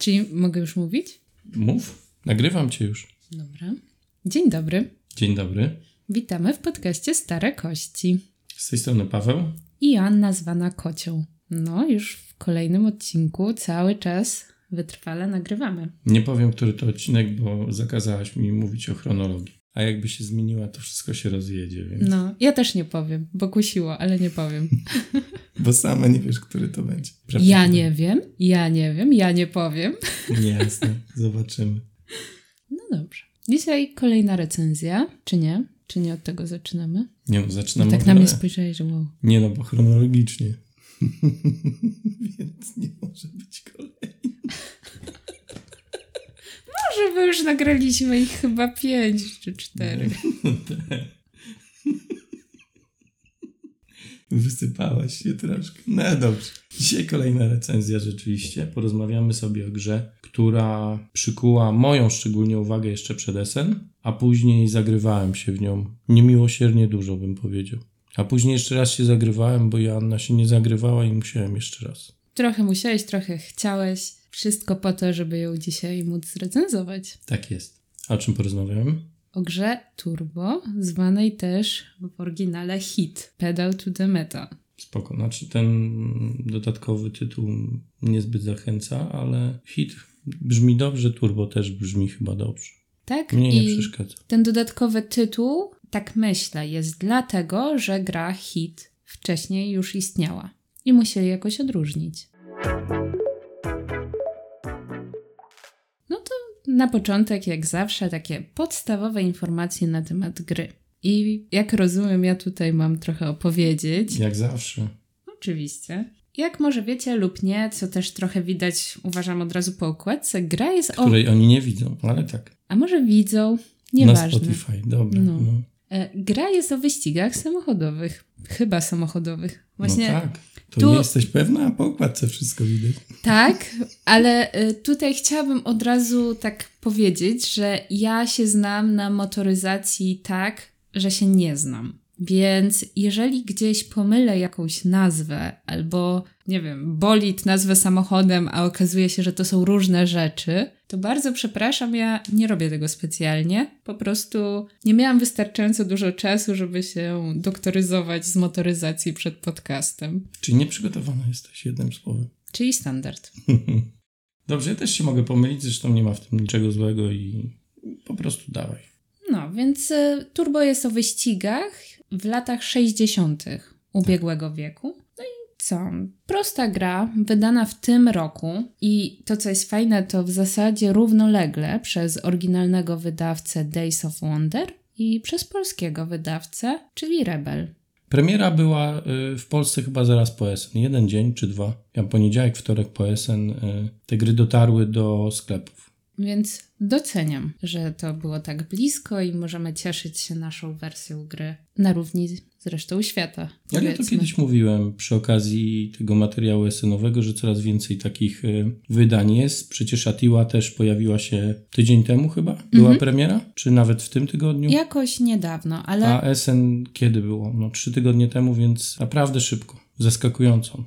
Czyli mogę już mówić? Mów, nagrywam cię już. Dobra. Dzień dobry. Dzień dobry. Witamy w podcaście Stare Kości. Z tej strony Paweł. I Anna zwana Kocią. No, już w kolejnym odcinku cały czas wytrwale nagrywamy. Nie powiem, który to odcinek, bo zakazałaś mi mówić o chronologii. A jakby się zmieniła, to wszystko się rozjedzie, więc... No, ja też nie powiem, bo kusiło, ale nie powiem. Bo sama nie wiesz, który to będzie. Ja nie wiem, ja nie wiem, ja nie powiem. Nie, jasne, zobaczymy. No dobrze. Dzisiaj kolejna recenzja, czy nie? Czy nie od tego zaczynamy? Nie no, zaczynamy tak na mnie spojrzałeś, że wow. Nie no, bo chronologicznie. więc nie może być kolej. Może by już nagraliśmy ich chyba pięć czy cztery. Wysypałaś się troszkę. No dobrze. Dzisiaj kolejna recenzja rzeczywiście. Porozmawiamy sobie o grze, która przykuła moją szczególnie uwagę jeszcze przed SN, a później zagrywałem się w nią niemiłosiernie dużo, bym powiedział. A później jeszcze raz się zagrywałem, bo Joanna się nie zagrywała i musiałem jeszcze raz. Trochę musiałeś, trochę chciałeś. Wszystko po to, żeby ją dzisiaj móc zrecenzować. Tak jest. A o czym porozmawiamy? O grze Turbo, zwanej też w oryginale Hit, Pedal to the Metal. Spoko. Znaczy ten dodatkowy tytuł niezbyt zachęca, ale hit brzmi dobrze, turbo też brzmi chyba dobrze. Tak? Mnie nie I przeszkadza. ten dodatkowy tytuł, tak myślę, jest dlatego, że gra Hit wcześniej już istniała i musieli jakoś odróżnić. Na początek, jak zawsze, takie podstawowe informacje na temat gry. I jak rozumiem, ja tutaj mam trochę opowiedzieć. Jak zawsze. Oczywiście. Jak może wiecie lub nie, co też trochę widać, uważam od razu po okładce, gra jest o... Której oni nie widzą, ale tak. A może widzą? Na Nieważne. Spotify, dobra. No. No, Gra jest o wyścigach samochodowych. Chyba samochodowych. Właśnie no tak. To tu- nie jesteś pewna, a po okładce wszystko widać. tak, ale e, tutaj chciałabym od razu tak powiedzieć, że ja się znam na motoryzacji tak, że się nie znam. Więc jeżeli gdzieś pomylę jakąś nazwę albo, nie wiem, bolid nazwę samochodem, a okazuje się, że to są różne rzeczy, to bardzo przepraszam, ja nie robię tego specjalnie. Po prostu nie miałam wystarczająco dużo czasu, żeby się doktoryzować z motoryzacji przed podcastem. Czyli nieprzygotowana jesteś, jednym słowem. Czyli standard. Dobrze, ja też się mogę pomylić, zresztą nie ma w tym niczego złego i po prostu dawaj. No, więc y, Turbo jest o wyścigach w latach 60. ubiegłego wieku. Co? Prosta gra, wydana w tym roku i to, co jest fajne, to w zasadzie równolegle przez oryginalnego wydawcę Days of Wonder i przez polskiego wydawcę, czyli Rebel. Premiera była y, w Polsce chyba zaraz po SN. Jeden dzień czy dwa. Ja poniedziałek, wtorek po SN. y, Te gry dotarły do sklepów. Więc doceniam, że to było tak blisko i możemy cieszyć się naszą wersją gry na równi z resztą świata. Jak ja to kiedyś mówiłem przy okazji tego materiału SN-owego, że coraz więcej takich y, wydań jest. Przecież Atiła też pojawiła się tydzień temu chyba. Była premiera? Czy nawet w tym tygodniu? Jakoś niedawno, ale A SN kiedy było? No trzy tygodnie temu, więc naprawdę szybko. Zaskakująco.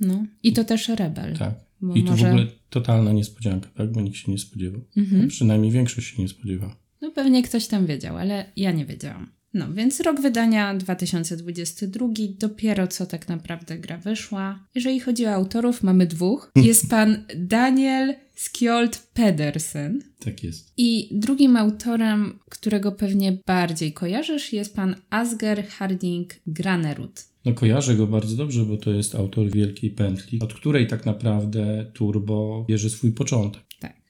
no. I to też Rebel. Tak. Bo I tu może- w ogóle totalna niespodzianka, tak? Bo nikt się nie spodziewał. Mhm. Przynajmniej większość się nie spodziewała. No pewnie ktoś tam wiedział, ale ja nie wiedziałam. No więc rok wydania 2022, dopiero co tak naprawdę gra wyszła. Jeżeli chodzi o autorów, mamy dwóch. Jest pan Daniel Skjold Pedersen. Tak jest. I drugim autorem, którego pewnie bardziej kojarzysz, jest pan Asger Harding Granerud. No kojarzę go bardzo dobrze, bo to jest autor Wielkiej Pętli, od której tak naprawdę Turbo bierze swój początek.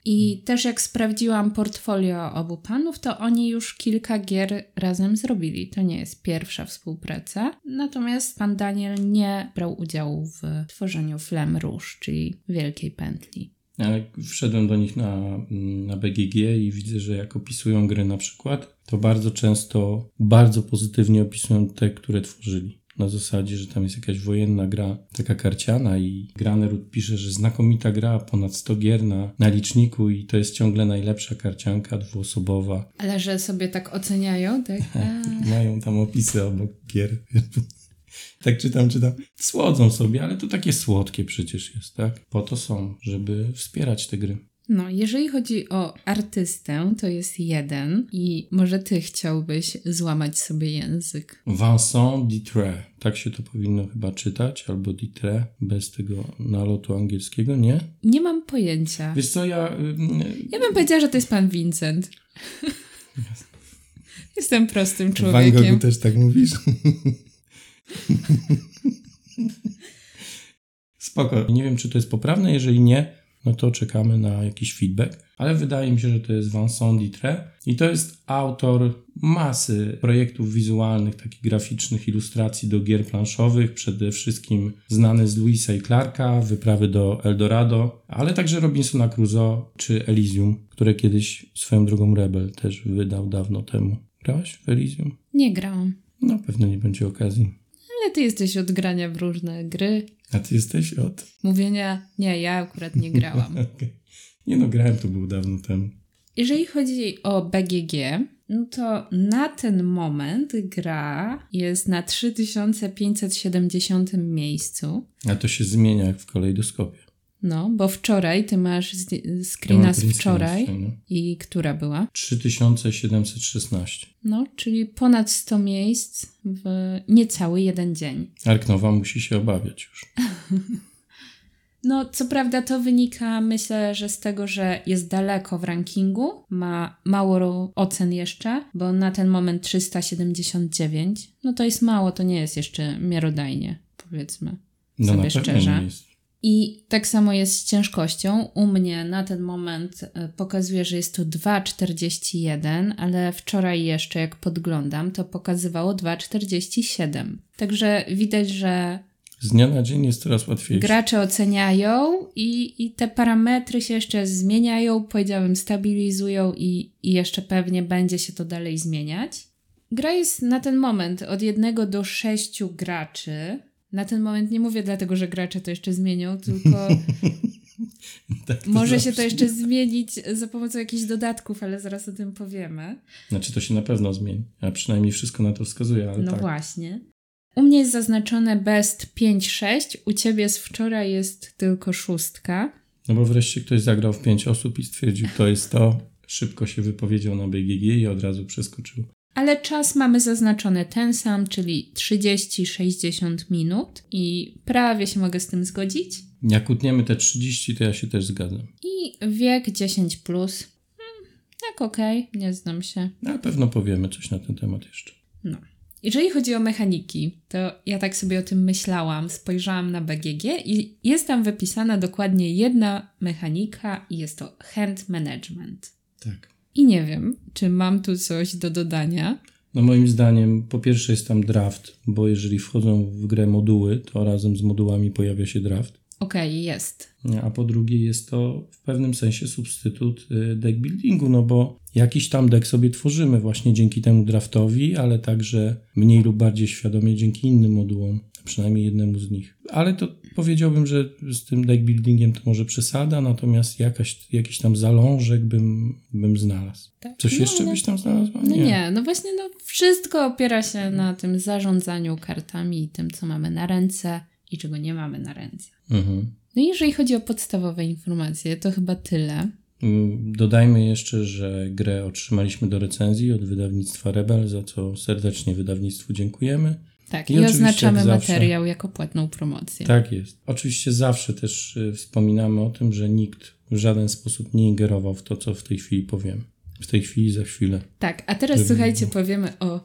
I też jak sprawdziłam portfolio obu panów, to oni już kilka gier razem zrobili. To nie jest pierwsza współpraca. Natomiast pan Daniel nie brał udziału w tworzeniu Flem Rouge, czyli Wielkiej Pętli. Ale wszedłem do nich na, mm, na BGG i widzę, że jak opisują gry na przykład, to bardzo często bardzo pozytywnie opisują te, które tworzyli. Na zasadzie, że tam jest jakaś wojenna gra, taka karciana i Granerud pisze, że znakomita gra, ponad 100 gier na, na liczniku i to jest ciągle najlepsza karcianka dwuosobowa. Ale że sobie tak oceniają, tak? Mają tam opisy obok gier. tak czytam, czytam. Słodzą sobie, ale to takie słodkie przecież jest, tak? Po to są, żeby wspierać te gry. No, jeżeli chodzi o artystę, to jest jeden i może ty chciałbyś złamać sobie język. Vincent Ditre. Tak się to powinno chyba czytać, albo Ditre, bez tego nalotu angielskiego, nie? Nie mam pojęcia. Wiesz co, ja... Yy, ja bym powiedziała, że to jest pan Vincent. Jestem prostym człowiekiem. Goghu też tak mówisz? Spoko. Nie wiem, czy to jest poprawne. Jeżeli nie, no to czekamy na jakiś feedback. Ale wydaje mi się, że to jest Vincent Ditre i to jest autor masy projektów wizualnych, takich graficznych, ilustracji do gier planszowych, przede wszystkim znany z Louisa i Clarka, Wyprawy do Eldorado, ale także Robinsona Crusoe czy Elysium, które kiedyś swoją drogą Rebel też wydał dawno temu. Grałaś w Elysium? Nie grałam. No, pewno nie będzie okazji. Ale ty jesteś od grania w różne gry. A ty jesteś od... Mówienia, nie, ja akurat nie grałam. okay. Nie no, grałem, to było dawno temu. Jeżeli chodzi o BGG, no to na ten moment gra jest na 3570 miejscu. A to się zmienia jak w kolejdoskopie. No, bo wczoraj ty masz screena z wczoraj. I która była? 3716. No, czyli ponad 100 miejsc w niecały jeden dzień. Arknowa musi się obawiać już. No, co prawda to wynika, myślę, że z tego, że jest daleko w rankingu, ma mało ocen jeszcze, bo na ten moment 379. No to jest mało, to nie jest jeszcze miarodajnie, powiedzmy no, sobie szczerze. I tak samo jest z ciężkością. U mnie na ten moment e, pokazuje, że jest to 2,41, ale wczoraj jeszcze jak podglądam, to pokazywało 2,47. Także widać, że z dnia na dzień jest coraz łatwiej. Gracze oceniają i, i te parametry się jeszcze zmieniają, powiedziałem, stabilizują i, i jeszcze pewnie będzie się to dalej zmieniać. Gra jest na ten moment od jednego do sześciu graczy. Na ten moment nie mówię dlatego, że gracze to jeszcze zmienią, tylko tak, może się to jeszcze zmienić za pomocą jakichś dodatków, ale zaraz o tym powiemy. Znaczy to się na pewno zmieni, a przynajmniej wszystko na to wskazuje. Ale no tak. właśnie. U mnie jest zaznaczone best 5-6, u ciebie z wczoraj jest tylko szóstka. No bo wreszcie ktoś zagrał w 5 osób i stwierdził, to jest to. Szybko się wypowiedział na BGG i od razu przeskoczył. Ale czas mamy zaznaczony ten sam, czyli 30-60 minut i prawie się mogę z tym zgodzić. Jak utniemy te 30, to ja się też zgadzam. I wiek 10+. Plus. Hmm, tak okej, okay. nie znam się. Na pewno powiemy coś na ten temat jeszcze. No. Jeżeli chodzi o mechaniki, to ja tak sobie o tym myślałam, spojrzałam na BGG i jest tam wypisana dokładnie jedna mechanika i jest to hand management. Tak. I nie wiem, czy mam tu coś do dodania. No moim zdaniem po pierwsze jest tam draft, bo jeżeli wchodzą w grę moduły, to razem z modułami pojawia się draft. Okej, okay, jest. A po drugie jest to w pewnym sensie substytut y, deck buildingu, no bo jakiś tam deck sobie tworzymy właśnie dzięki temu draftowi, ale także mniej lub bardziej świadomie dzięki innym modułom, przynajmniej jednemu z nich. Ale to powiedziałbym, że z tym deck buildingiem to może przesada, natomiast jakaś, jakiś tam zalążek bym, bym znalazł. Tak? Coś no, jeszcze byś tam znalazła? No nie. No nie, no właśnie no wszystko opiera się na tym zarządzaniu kartami i tym, co mamy na ręce i czego nie mamy na ręce. Mhm. No i jeżeli chodzi o podstawowe informacje, to chyba tyle. Mm, dodajmy jeszcze, że grę otrzymaliśmy do recenzji od wydawnictwa Rebel, za co serdecznie wydawnictwu dziękujemy. Tak, i, i oznaczamy materiał zawsze, jako płatną promocję. Tak jest. Oczywiście zawsze też y, wspominamy o tym, że nikt w żaden sposób nie ingerował w to, co w tej chwili powiem. W tej chwili, za chwilę. Tak, a teraz słuchajcie, powiemy o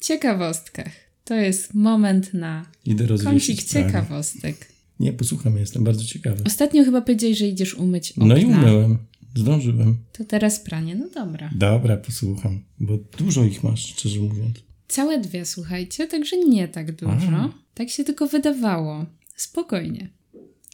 ciekawostkach. To jest moment na kącik ciekawostek. Nie, posłucham, jestem bardzo ciekawy. Ostatnio chyba powiedziałeś, że idziesz umyć okna. No i umyłem. Zdążyłem. To teraz pranie, no dobra. Dobra, posłucham, bo dużo ich masz, szczerze mówiąc. Całe dwie, słuchajcie, także nie tak dużo. Aha. Tak się tylko wydawało. Spokojnie.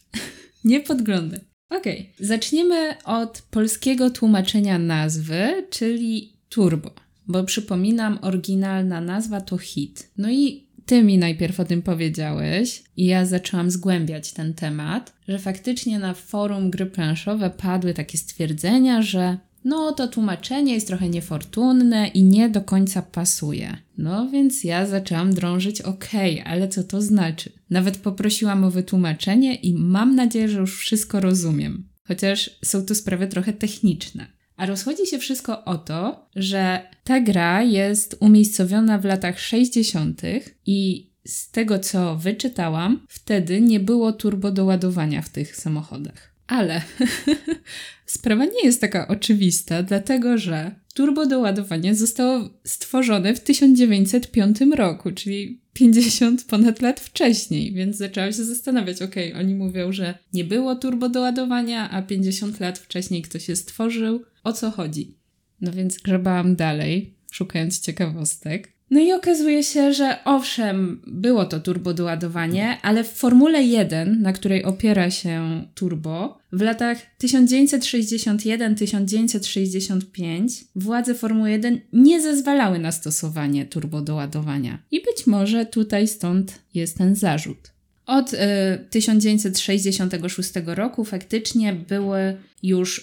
nie podglądaj. Okej, okay. zaczniemy od polskiego tłumaczenia nazwy, czyli turbo bo przypominam, oryginalna nazwa to hit. No i ty mi najpierw o tym powiedziałeś i ja zaczęłam zgłębiać ten temat, że faktycznie na forum gry planszowe padły takie stwierdzenia, że no to tłumaczenie jest trochę niefortunne i nie do końca pasuje. No więc ja zaczęłam drążyć, okej, okay, ale co to znaczy? Nawet poprosiłam o wytłumaczenie i mam nadzieję, że już wszystko rozumiem. Chociaż są to sprawy trochę techniczne. A rozchodzi się wszystko o to, że ta gra jest umiejscowiona w latach 60. i z tego co wyczytałam, wtedy nie było turbo doładowania w tych samochodach. Ale sprawa nie jest taka oczywista, dlatego że turbo doładowanie zostało stworzone w 1905 roku, czyli 50 ponad lat wcześniej, więc zaczęłam się zastanawiać, okay, oni mówią, że nie było turbo doładowania, a 50 lat wcześniej ktoś się stworzył. O co chodzi? No więc grzebałam dalej, szukając ciekawostek. No i okazuje się, że owszem, było to turbo doładowanie, ale w Formule 1, na której opiera się turbo, w latach 1961-1965 władze Formuły 1 nie zezwalały na stosowanie turbo doładowania. I być może tutaj stąd jest ten zarzut. Od y, 1966 roku faktycznie były już y,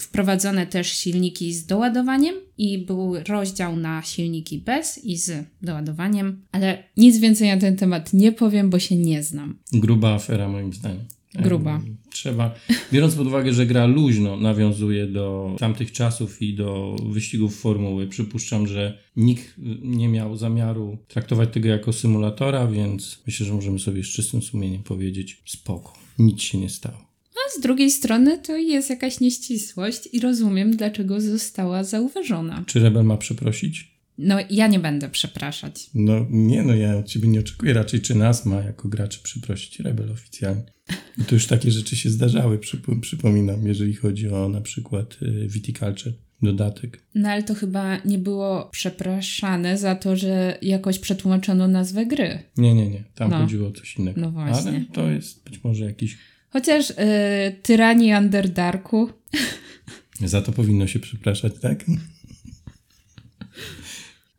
wprowadzone też silniki z doładowaniem i był rozdział na silniki bez i z doładowaniem, ale nic więcej na ten temat nie powiem, bo się nie znam. Gruba afera moim zdaniem. Gruba. Trzeba, biorąc pod uwagę, że gra luźno nawiązuje do tamtych czasów i do wyścigów formuły, przypuszczam, że nikt nie miał zamiaru traktować tego jako symulatora, więc myślę, że możemy sobie z czystym sumieniem powiedzieć spoko, nic się nie stało. A z drugiej strony to jest jakaś nieścisłość i rozumiem, dlaczego została zauważona. Czy Rebel ma przeprosić? No, ja nie będę przepraszać. No nie, no ja od ciebie nie oczekuję. Raczej czy nas ma jako graczy przeprosić Rebel oficjalnie. I to już takie rzeczy się zdarzały, przypominam, jeżeli chodzi o na przykład y, Viticulture dodatek. No ale to chyba nie było przepraszane za to, że jakoś przetłumaczono nazwę gry. Nie, nie, nie. Tam no. chodziło o coś innego. No właśnie. Ale to jest być może jakiś... Chociaż yy, Tyranii Underdarku... Za to powinno się przepraszać, tak?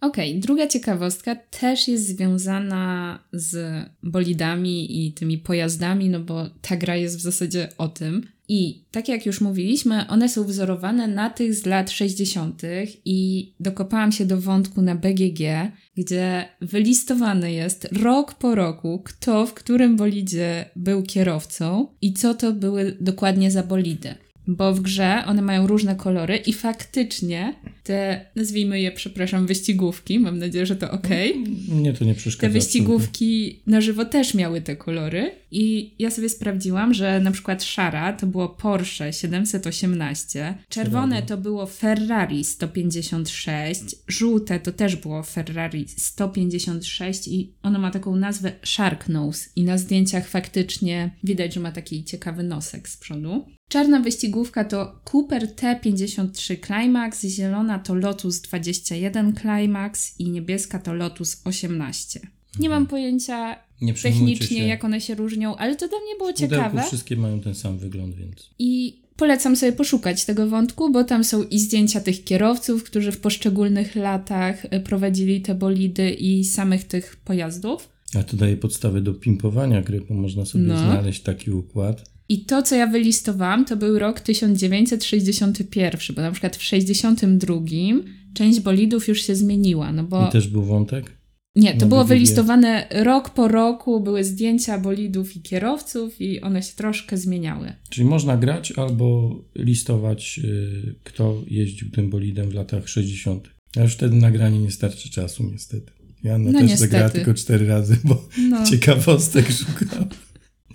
Okej, okay, druga ciekawostka też jest związana z bolidami i tymi pojazdami, no bo ta gra jest w zasadzie o tym. I tak jak już mówiliśmy, one są wzorowane na tych z lat 60. i dokopałam się do wątku na BGG, gdzie wylistowany jest rok po roku, kto w którym bolidzie był kierowcą i co to były dokładnie za bolidy bo w grze one mają różne kolory i faktycznie te, nazwijmy je, przepraszam, wyścigówki, mam nadzieję, że to ok. Mnie to nie przeszkadza. Te wyścigówki absolutnie. na żywo też miały te kolory i ja sobie sprawdziłam, że na przykład szara to było Porsche 718, czerwone to było Ferrari 156, żółte to też było Ferrari 156 i ono ma taką nazwę Shark Nose i na zdjęciach faktycznie widać, że ma taki ciekawy nosek z przodu. Czarna wyścigówka to Cooper T53 Climax, zielona to Lotus 21 Climax i niebieska to Lotus 18. Nie mam pojęcia Nie technicznie, się. jak one się różnią, ale to dla mnie było ciekawe. wszystkie mają ten sam wygląd, więc. I polecam sobie poszukać tego wątku, bo tam są i zdjęcia tych kierowców, którzy w poszczególnych latach e, prowadzili te bolidy i samych tych pojazdów. A to daje podstawy do pimpowania gry, bo można sobie no. znaleźć taki układ i to, co ja wylistowałam, to był rok 1961, bo na przykład w 62 część bolidów już się zmieniła. No bo... I też był wątek? Nie, to było wylistowane rok po roku, były zdjęcia bolidów i kierowców i one się troszkę zmieniały. Czyli można grać albo listować, yy, kto jeździł tym bolidem w latach 60. A już wtedy nagranie nie starczy czasu, niestety. Janna no też niestety. zagrała tylko cztery razy, bo no. ciekawostek szukała.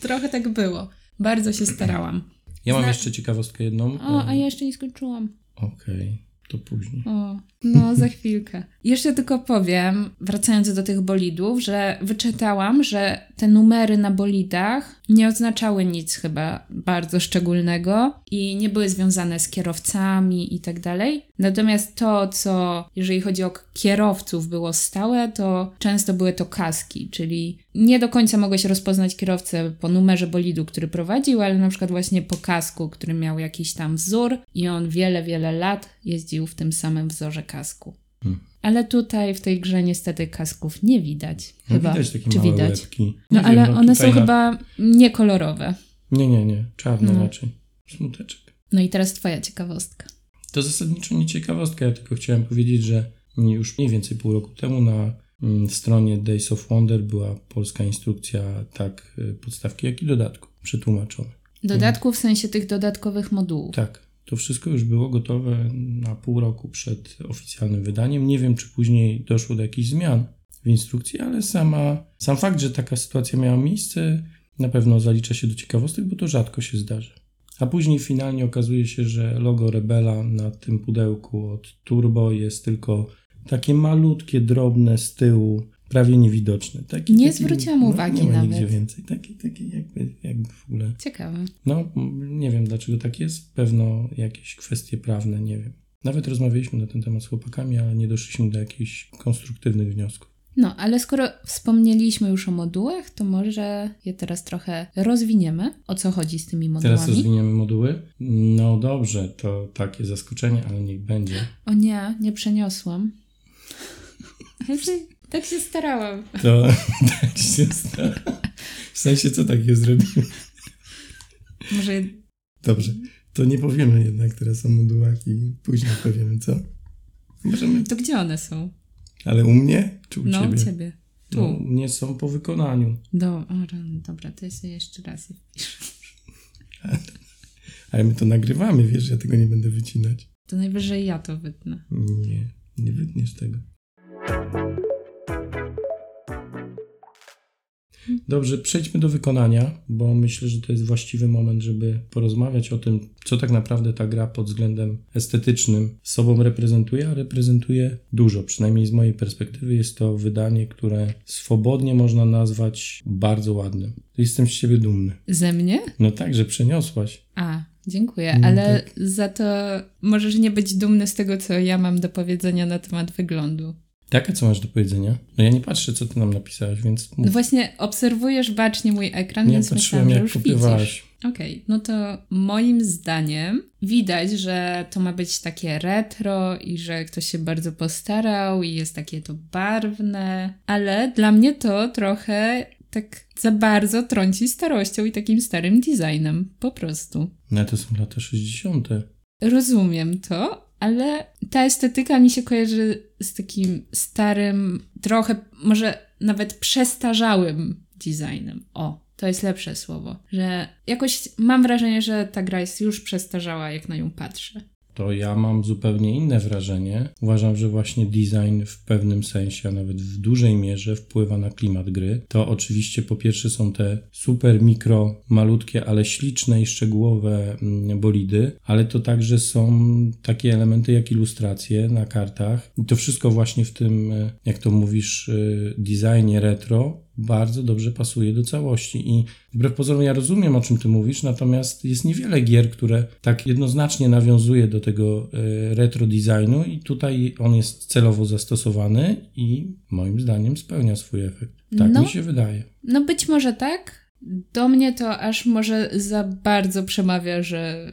Trochę tak było. Bardzo się starałam. Ja mam Zna... jeszcze ciekawostkę jedną. O, a ja jeszcze nie skończyłam. Okej. Okay to później. O, no za chwilkę. Jeszcze tylko powiem, wracając do tych bolidów, że wyczytałam, że te numery na bolidach nie oznaczały nic chyba bardzo szczególnego i nie były związane z kierowcami i tak dalej. Natomiast to, co jeżeli chodzi o kierowców było stałe, to często były to kaski, czyli nie do końca mogłeś rozpoznać kierowcę po numerze bolidu, który prowadził, ale na przykład właśnie po kasku, który miał jakiś tam wzór i on wiele, wiele lat jeździł w tym samym wzorze kasku. Hmm. Ale tutaj w tej grze niestety kasków nie widać. No chyba. Widać takie Czy małe widać? Łebki. No ale wiem, no one są na... chyba niekolorowe. Nie, nie, nie. Czarne no. raczej. Smuteczek. No i teraz twoja ciekawostka. To zasadniczo nie ciekawostka, ja tylko chciałem powiedzieć, że już mniej więcej pół roku temu na mm, stronie Days of Wonder była polska instrukcja tak y, podstawki, jak i dodatku przetłumaczone. Dodatku w sensie tych dodatkowych modułów. Tak, to wszystko już było gotowe na pół roku przed oficjalnym wydaniem. Nie wiem, czy później doszło do jakichś zmian w instrukcji, ale sama, sam fakt, że taka sytuacja miała miejsce, na pewno zalicza się do ciekawostek, bo to rzadko się zdarza. A później finalnie okazuje się, że logo Rebela na tym pudełku od Turbo jest tylko takie malutkie, drobne z tyłu, prawie niewidoczne. Taki, nie taki, zwróciłam no, uwagi nie ma nawet. nigdzie więcej. Taki, taki jakby, jakby w ogóle. Ciekawe. No, nie wiem dlaczego tak jest. Pewno jakieś kwestie prawne, nie wiem. Nawet rozmawialiśmy na ten temat z chłopakami, ale nie doszliśmy do jakichś konstruktywnych wniosków. No, ale skoro wspomnieliśmy już o modułach, to może je teraz trochę rozwiniemy. O co chodzi z tymi modułami? Teraz rozwiniemy moduły. No dobrze, to takie zaskoczenie, ale niech będzie. O nie, nie przeniosłam. Ale tak się starałam. To tak się stało. W sensie, co takiego zrobimy? Może Dobrze, to nie powiemy jednak teraz o modułach i później powiemy, co? Możemy. to gdzie one są? Ale u mnie czy u no, ciebie? u ciebie. Tu. No, u mnie są po wykonaniu. Do, o, dobra, to ja sobie jeszcze raz je wpiszę. Ale my to nagrywamy, wiesz, ja tego nie będę wycinać. To najwyżej ja to wytnę. Nie, nie wytniesz tego. Dobrze, przejdźmy do wykonania, bo myślę, że to jest właściwy moment, żeby porozmawiać o tym, co tak naprawdę ta gra pod względem estetycznym sobą reprezentuje, a reprezentuje dużo, przynajmniej z mojej perspektywy jest to wydanie, które swobodnie można nazwać bardzo ładnym. Jestem z ciebie dumny. Ze mnie? No tak, że przeniosłaś. A, dziękuję, Mm, ale tak. za to możesz nie być dumny z tego, co ja mam do powiedzenia na temat wyglądu. A co masz do powiedzenia? No ja nie patrzę, co ty nam napisałeś, więc mów. No właśnie, obserwujesz bacznie mój ekran, nie więc patrzyłem, myślałam, że jak już widzisz. Okej, no to moim zdaniem widać, że to ma być takie retro i że ktoś się bardzo postarał i jest takie to barwne, ale dla mnie to trochę tak za bardzo trąci starością i takim starym designem, po prostu. No to są lata 60. Rozumiem to, ale ta estetyka mi się kojarzy z takim starym, trochę może nawet przestarzałym designem. O, to jest lepsze słowo. Że jakoś mam wrażenie, że ta gra jest już przestarzała, jak na nią patrzę. To ja mam zupełnie inne wrażenie. Uważam, że właśnie design w pewnym sensie, a nawet w dużej mierze wpływa na klimat gry. To oczywiście po pierwsze są te super mikro, malutkie, ale śliczne i szczegółowe mm, bolidy, ale to także są takie elementy jak ilustracje na kartach. I to wszystko właśnie w tym, e, jak to mówisz, e, designie retro bardzo dobrze pasuje do całości. I wbrew pozorom ja rozumiem, o czym ty mówisz, natomiast jest niewiele gier, które tak jednoznacznie nawiązuje do tego e, retro designu i tutaj on jest celowo zastosowany i moim zdaniem spełnia swój efekt. Tak No. mi się wydaje. No być może tak. Do mnie to aż może za bardzo przemawia, że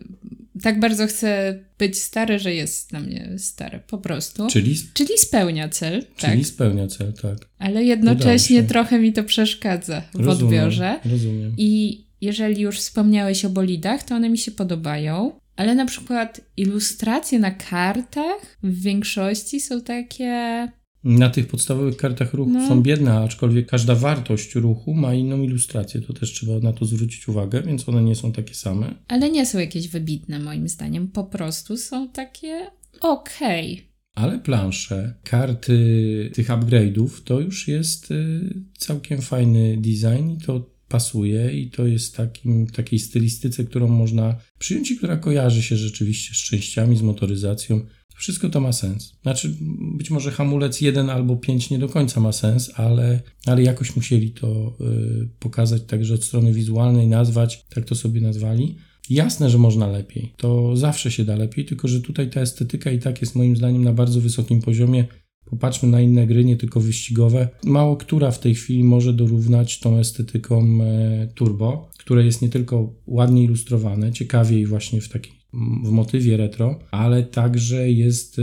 tak bardzo chcę być stary, że jest dla mnie stare, po prostu. Czyli, Czyli spełnia cel, tak. czyli spełnia cel, tak. Ale jednocześnie trochę mi to przeszkadza w Rozumiem, odbiorze. Rozumiem. I jeżeli już wspomniałeś o bolidach, to one mi się podobają. Ale na przykład ilustracje na kartach w większości są takie. Na tych podstawowych kartach ruchu No. są biedne, aczkolwiek każda wartość ruchu ma inną ilustrację. To też trzeba na to zwrócić uwagę, więc one nie są takie same. Ale nie są jakieś wybitne, moim zdaniem. Po prostu są takie okej. Ale plansze, karty tych upgrade'ów to już jest y, całkiem fajny design i to pasuje i to jest takim, takiej stylistyce, którą można przyjąć i która kojarzy się rzeczywiście z częściami, z motoryzacją. Wszystko to ma sens. Znaczy, być może hamulec 1 albo 5 nie do końca ma sens, ale, ale jakoś musieli to y, pokazać także od strony wizualnej, nazwać, tak to sobie nazwali. Jasne, że można lepiej. To zawsze się da lepiej, tylko że tutaj ta estetyka i tak jest moim zdaniem na bardzo wysokim poziomie. Popatrzmy na inne gry, nie tylko wyścigowe. Mało która w tej chwili może dorównać tą estetyką e, turbo, które jest nie tylko ładnie ilustrowane, ciekawie i właśnie w takiej w motywie retro, ale także jest e,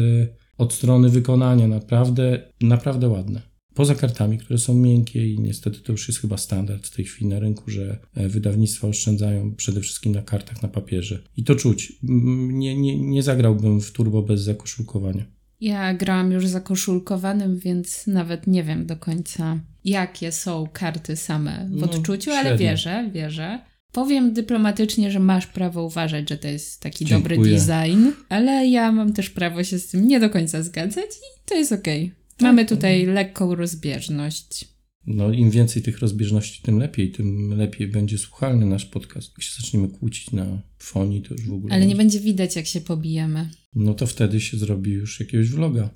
od strony wykonania naprawdę, naprawdę ładne. Poza kartami, które są miękkie i niestety to już jest chyba standard w tej chwili na rynku, że e, wydawnictwa oszczędzają przede wszystkim na kartach na papierze. I to czuć. Nie, nie, nie zagrałbym w turbo bez zakoszulkowania. Ja grałam już zakoszulkowanym, więc nawet nie wiem do końca, jakie są karty same w no, odczuciu, no, ale wierzę, wierzę. Powiem dyplomatycznie, że masz prawo uważać, że to jest taki Dziękuję. dobry design, ale ja mam też prawo się z tym nie do końca zgadzać i to jest okej. Okay. Mamy tak. tutaj lekką rozbieżność. No, im więcej tych rozbieżności, tym lepiej, tym lepiej będzie słuchalny nasz podcast. Jak się zaczniemy kłócić na fonii, to już w ogóle. Ale nie będzie widać, jak się pobijemy. No to wtedy się zrobi już jakiegoś vloga.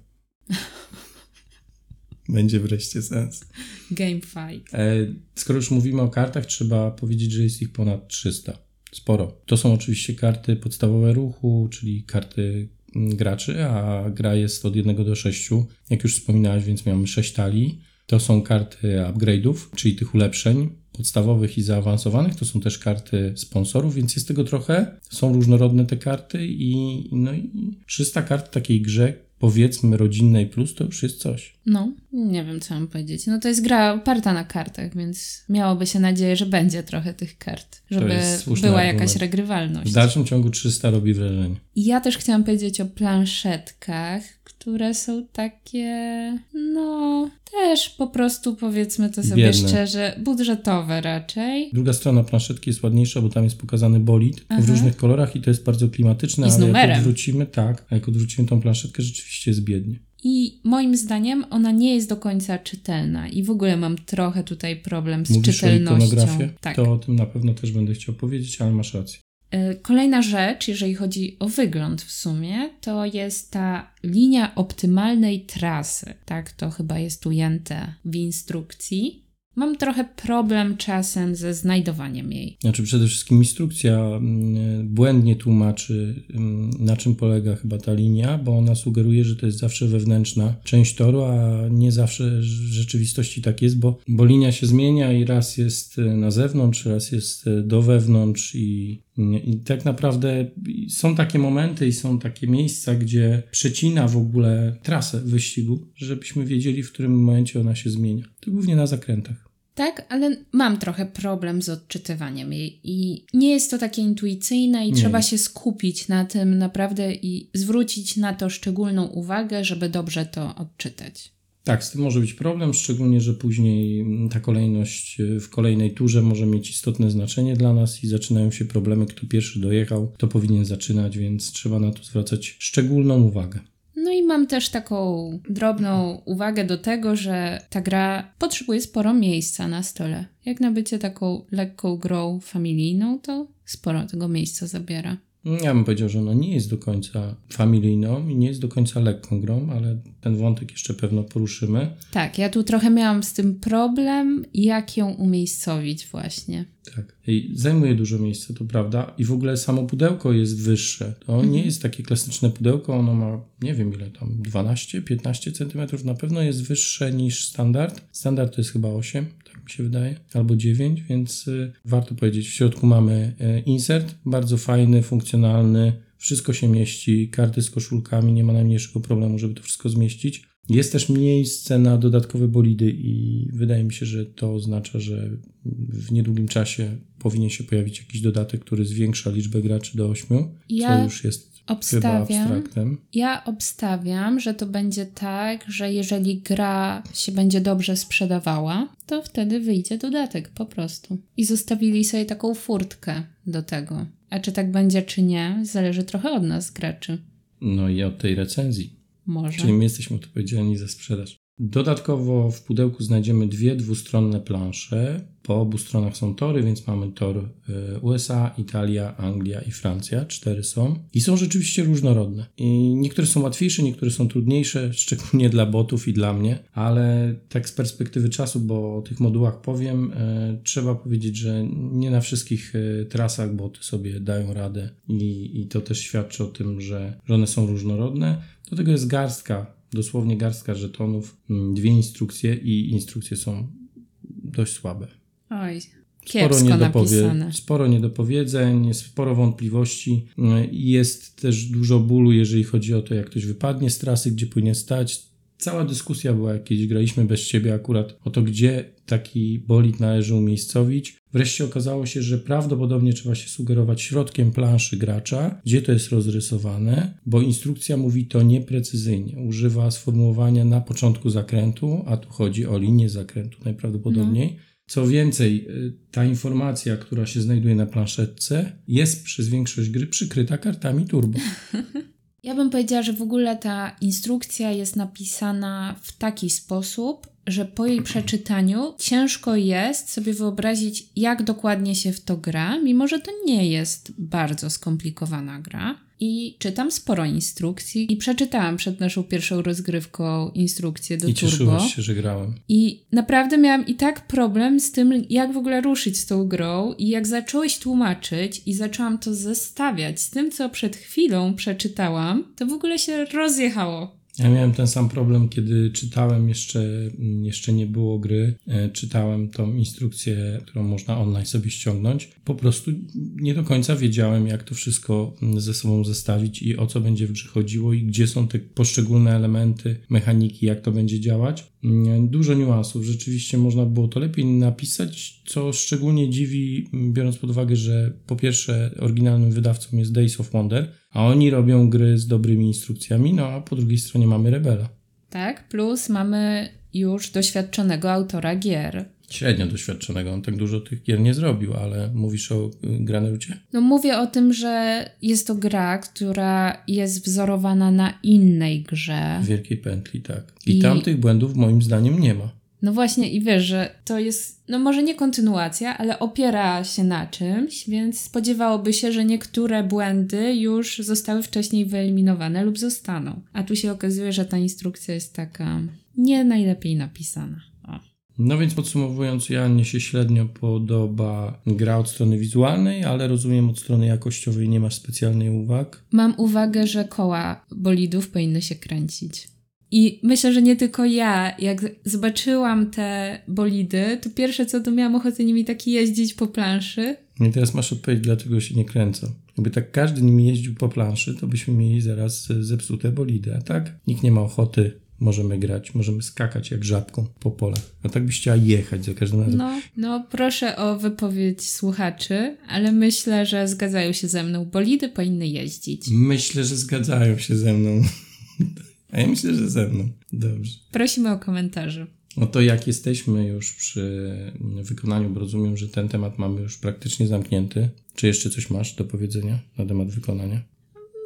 będzie wreszcie sens. Game fight. E, skoro już mówimy o kartach, trzeba powiedzieć, że jest ich ponad 300. Sporo. To są oczywiście karty podstawowe ruchu, czyli karty graczy, a gra jest od 1 do 6. Jak już wspominałeś, więc mamy 6 talii. To są karty upgrade'ów, czyli tych ulepszeń podstawowych i zaawansowanych. To są też karty sponsorów, więc jest tego trochę. Są różnorodne te karty i, no i 300 kart w takiej grze, powiedzmy rodzinnej plus, to już jest coś. No, nie wiem co mam powiedzieć. No to jest gra oparta na kartach, więc miałoby się nadzieję, że będzie trochę tych kart, żeby była jakaś regrywalność. W dalszym ciągu 300 robi wrażenie. Ja też chciałam powiedzieć o planszetkach, które są takie, no, też po prostu powiedzmy to sobie Biedne. szczerze, budżetowe raczej. Druga strona planszetki jest ładniejsza, bo tam jest pokazany bolid Aha. w różnych kolorach i to jest bardzo klimatyczne, I z ale numerem. jak odwrócimy, tak, a jak odwrócimy tą planszetkę, rzeczywiście jest biednie. I moim zdaniem ona nie jest do końca czytelna i w ogóle mam trochę tutaj problem z Mówisz czytelnością. O? Tak. To o tym na pewno też będę chciał powiedzieć, ale masz rację. E, kolejna rzecz, jeżeli chodzi o wygląd w sumie, to jest ta linia optymalnej trasy. Tak to chyba jest ujęte w instrukcji. Mam trochę problem czasem ze znajdowaniem jej. Znaczy przede wszystkim instrukcja mm, błędnie tłumaczy, mm, na czym polega chyba ta linia, bo ona sugeruje, że to jest zawsze wewnętrzna część toru, a nie zawsze w rzeczywistości tak jest, bo, bo linia się zmienia i raz jest na zewnątrz, raz jest do wewnątrz i i tak naprawdę są takie momenty i są takie miejsca, gdzie przecina w ogóle trasę wyścigu, żebyśmy wiedzieli, w którym momencie ona się zmienia. To głównie na zakrętach. Tak, ale mam trochę problem z odczytywaniem jej i nie jest to takie intuicyjne i nie. trzeba się skupić na tym naprawdę i zwrócić na to szczególną uwagę, żeby dobrze to odczytać. Tak, z tym może być problem, szczególnie, że później ta kolejność w kolejnej turze może mieć istotne znaczenie dla nas i zaczynają się problemy, kto pierwszy dojechał, to powinien zaczynać, więc trzeba na to zwracać szczególną uwagę. No i mam też taką drobną uwagę do tego, że ta gra potrzebuje sporo miejsca na stole. Jak na bycie taką lekką grą familijną, to sporo tego miejsca zabiera. Ja bym powiedział, że ona nie jest do końca familijną i nie jest do końca lekką grą, ale ten wątek jeszcze pewno poruszymy. Tak, ja tu trochę miałam z tym problem, jak ją umiejscowić właśnie. Tak. I zajmuje dużo miejsca, to prawda. I w ogóle samo pudełko jest wyższe. To mhm. nie jest takie klasyczne pudełko, ono ma nie wiem ile tam, 12-15 cm. Na pewno jest wyższe niż standard. Standard to jest chyba 8, tak mi się wydaje, albo 9, więc y, warto powiedzieć. W środku mamy y, insert, bardzo fajny, funkcjonalny. Wszystko się mieści, karty z koszulkami, nie ma najmniejszego problemu, żeby to wszystko zmieścić. Jest też miejsce na dodatkowe bolidy i wydaje mi się, że to oznacza, że w niedługim czasie powinien się pojawić jakiś dodatek, który zwiększa liczbę graczy do 8, ja co już jest obstawiam, chyba abstraktem. Ja obstawiam, że to będzie tak, że jeżeli gra się będzie dobrze sprzedawała, to wtedy wyjdzie dodatek po prostu. I zostawili sobie taką furtkę do tego. A czy tak będzie, czy nie, zależy trochę od nas, graczy. No i od tej recenzji. Może. Czyli my jesteśmy odpowiedzialni za sprzedaż. Dodatkowo w pudełku znajdziemy dwie dwustronne plansze. Po obu stronach są tory, więc mamy tor e, USA, Italia, Anglia i Francja. Cztery są. I są rzeczywiście różnorodne. I niektóre są łatwiejsze, niektóre są trudniejsze, szczególnie dla botów i dla mnie, ale tak z perspektywy czasu, bo o tych modułach powiem, e, trzeba powiedzieć, że nie na wszystkich e, trasach boty sobie dają radę i, i to też świadczy o tym, że, że one są różnorodne. Do tego jest garstka dosłownie garstka żetonów, mm, dwie instrukcje i instrukcje są dość słabe. Oj, sporo, niedopowie sporo niedopowiedzeń, sporo wątpliwości. Jest też dużo bólu, jeżeli chodzi o to, jak ktoś wypadnie z trasy, gdzie powinien stać. cała dyskusja była, jak kiedyś graliśmy bez ciebie akurat o to, gdzie taki bolid należy umiejscowić. Wreszcie okazało się, że prawdopodobnie trzeba się sugerować środkiem planszy gracza, gdzie to jest rozrysowane, bo instrukcja mówi to nieprecyzyjnie. Używa sformułowania na początku zakrętu, a tu chodzi o linię zakrętu najprawdopodobniej. No. Co więcej, y, ta informacja, która się znajduje na planszetce, jest przez większość gry przykryta kartami turbo. Ja bym powiedziała, że w ogóle ta instrukcja jest napisana w taki sposób, że po jej przeczytaniu ciężko jest sobie wyobrazić, jak dokładnie się w to gra, mimo że to nie jest bardzo skomplikowana gra i czytam sporo instrukcji i przeczytałam przed naszą pierwszą rozgrywką instrukcję do I Turbo. I cieszyłaś się, że grałem. I naprawdę miałam i tak problem z tym, jak w ogóle ruszyć z tą grą i jak zacząłeś tłumaczyć i zaczęłam to zestawiać z tym, co przed chwilą przeczytałam, to w ogóle się rozjechało. Ja miałem ten sam problem, kiedy czytałem, jeszcze, jeszcze nie było gry, e, czytałem tą instrukcję, którą można online sobie ściągnąć. Po prostu nie do końca wiedziałem, jak to wszystko ze sobą zestawić i o co będzie w grze chodziło i gdzie są te poszczególne elementy, mechaniki, jak to będzie działać. Dużo niuansów. Rzeczywiście można było to lepiej napisać, co szczególnie dziwi, biorąc pod uwagę, że po pierwsze oryginalnym wydawcą jest Days of Wonder, a oni robią gry z dobrymi instrukcjami, no a po drugiej stronie mamy Rebela. Tak, plus mamy już doświadczonego autora gier. Średnio doświadczonego, on tak dużo tych gier nie zrobił, ale mówisz o y, Granerucie? No mówię o tym, że jest to gra, która jest wzorowana na innej grze. Wielkiej pętli, tak. I, I... tam tych błędów moim zdaniem nie ma. No właśnie i wiesz, że to jest, no może nie kontynuacja, ale opiera się na czymś, więc spodziewałoby się, że niektóre błędy już zostały wcześniej wyeliminowane lub zostaną. A tu się okazuje, że ta instrukcja jest taka nie najlepiej napisana. No więc podsumowując, ja mnie się średnio podoba gra od strony wizualnej, ale rozumiem od strony jakościowej nie masz specjalnej uwag. Mam uwagę, że koła bolidów powinny się kręcić. I myślę, że nie tylko ja, jak zobaczyłam te bolidy, to pierwsze co to miałam ochotę nimi tak jeździć po planszy. I teraz masz odpowiedź, dlaczego się nie kręcą. Jakby tak każdy nimi jeździł po planszy, to byśmy mieli zaraz zepsute bolidy, a tak nikt nie ma ochoty możemy grać, możemy skakać jak żabką po polach. A tak byś chciała jechać za każdym razem. No, no proszę o wypowiedź słuchaczy, ale myślę, że zgadzają się ze mną. Bolidy powinny jeździć. Myślę, że zgadzają się ze mną. A ja myślę, że ze mną. Dobrze. Prosimy o komentarze. No to jak jesteśmy już przy wykonaniu, bo rozumiem, że ten temat mamy już praktycznie zamknięty. Czy jeszcze coś masz do powiedzenia na temat wykonania?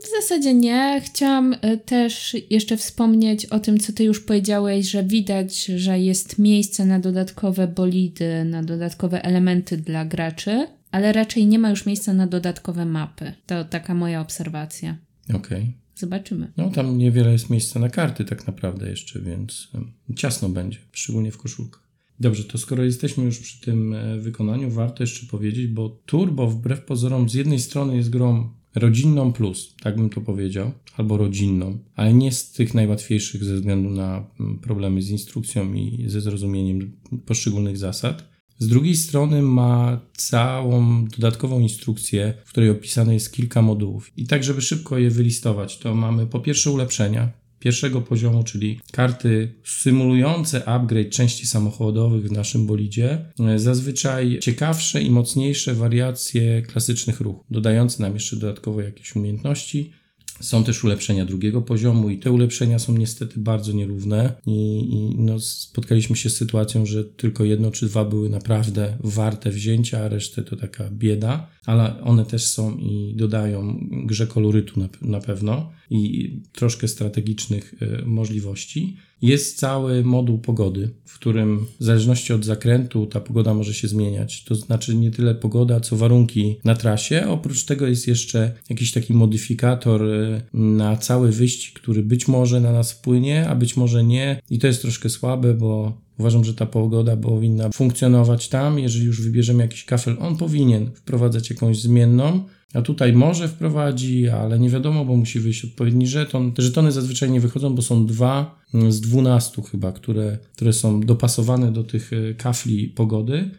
W zasadzie nie. Chciałam e, też jeszcze wspomnieć o tym, co ty już powiedziałeś, że widać, że jest miejsce na dodatkowe bolidy, na dodatkowe elementy dla graczy, ale raczej nie ma już miejsca na dodatkowe mapy. To taka moja obserwacja. Okej. Okay. Zobaczymy. No tam niewiele jest miejsca na karty tak naprawdę jeszcze, więc ciasno będzie, szczególnie w koszulkach. Dobrze, to skoro jesteśmy już przy tym e, wykonaniu, warto jeszcze powiedzieć, bo Turbo wbrew pozorom z jednej strony jest grą rodzinną plus, tak bym to powiedział, albo rodzinną, ale nie z tych najłatwiejszych ze względu na problemy z instrukcją i ze zrozumieniem poszczególnych zasad. Z drugiej strony ma całą dodatkową instrukcję, w której opisane jest kilka modułów. I tak, żeby szybko je wylistować, to mamy po pierwsze ulepszenia pierwszego poziomu, czyli karty symulujące upgrade części samochodowych w naszym bolidzie. Zazwyczaj ciekawsze i mocniejsze wariacje klasycznych ruchów, dodające nam jeszcze dodatkowo jakieś umiejętności są też ulepszenia drugiego poziomu i te ulepszenia są niestety bardzo nierówne i, i no, spotkaliśmy się z sytuacją, że tylko jedno czy dwa były naprawdę warte wzięcia, a resztę to taka bieda, ale one też są i dodają grze kolorytu na, na pewno i troszkę strategicznych y, możliwości. Jest cały moduł pogody, w którym w zależności od zakrętu ta pogoda może się zmieniać. To znaczy nie tyle pogoda, co warunki na trasie. Oprócz tego jest jeszcze jakiś taki modyfikator y, na cały wyścig, który być może na nas wpłynie, a być może nie. I to jest troszkę słabe, bo Uważam, że ta pogoda powinna funkcjonować tam. Jeżeli już wybierzemy jakiś kafel, on powinien wprowadzać jakąś zmienną, a tutaj może wprowadzi, ale nie wiadomo, bo musi wyjść odpowiedni żeton. Te żetony zazwyczaj nie wychodzą, bo są dwa z dwunastu chyba, które, które są dopasowane do tych e, kafli pogody.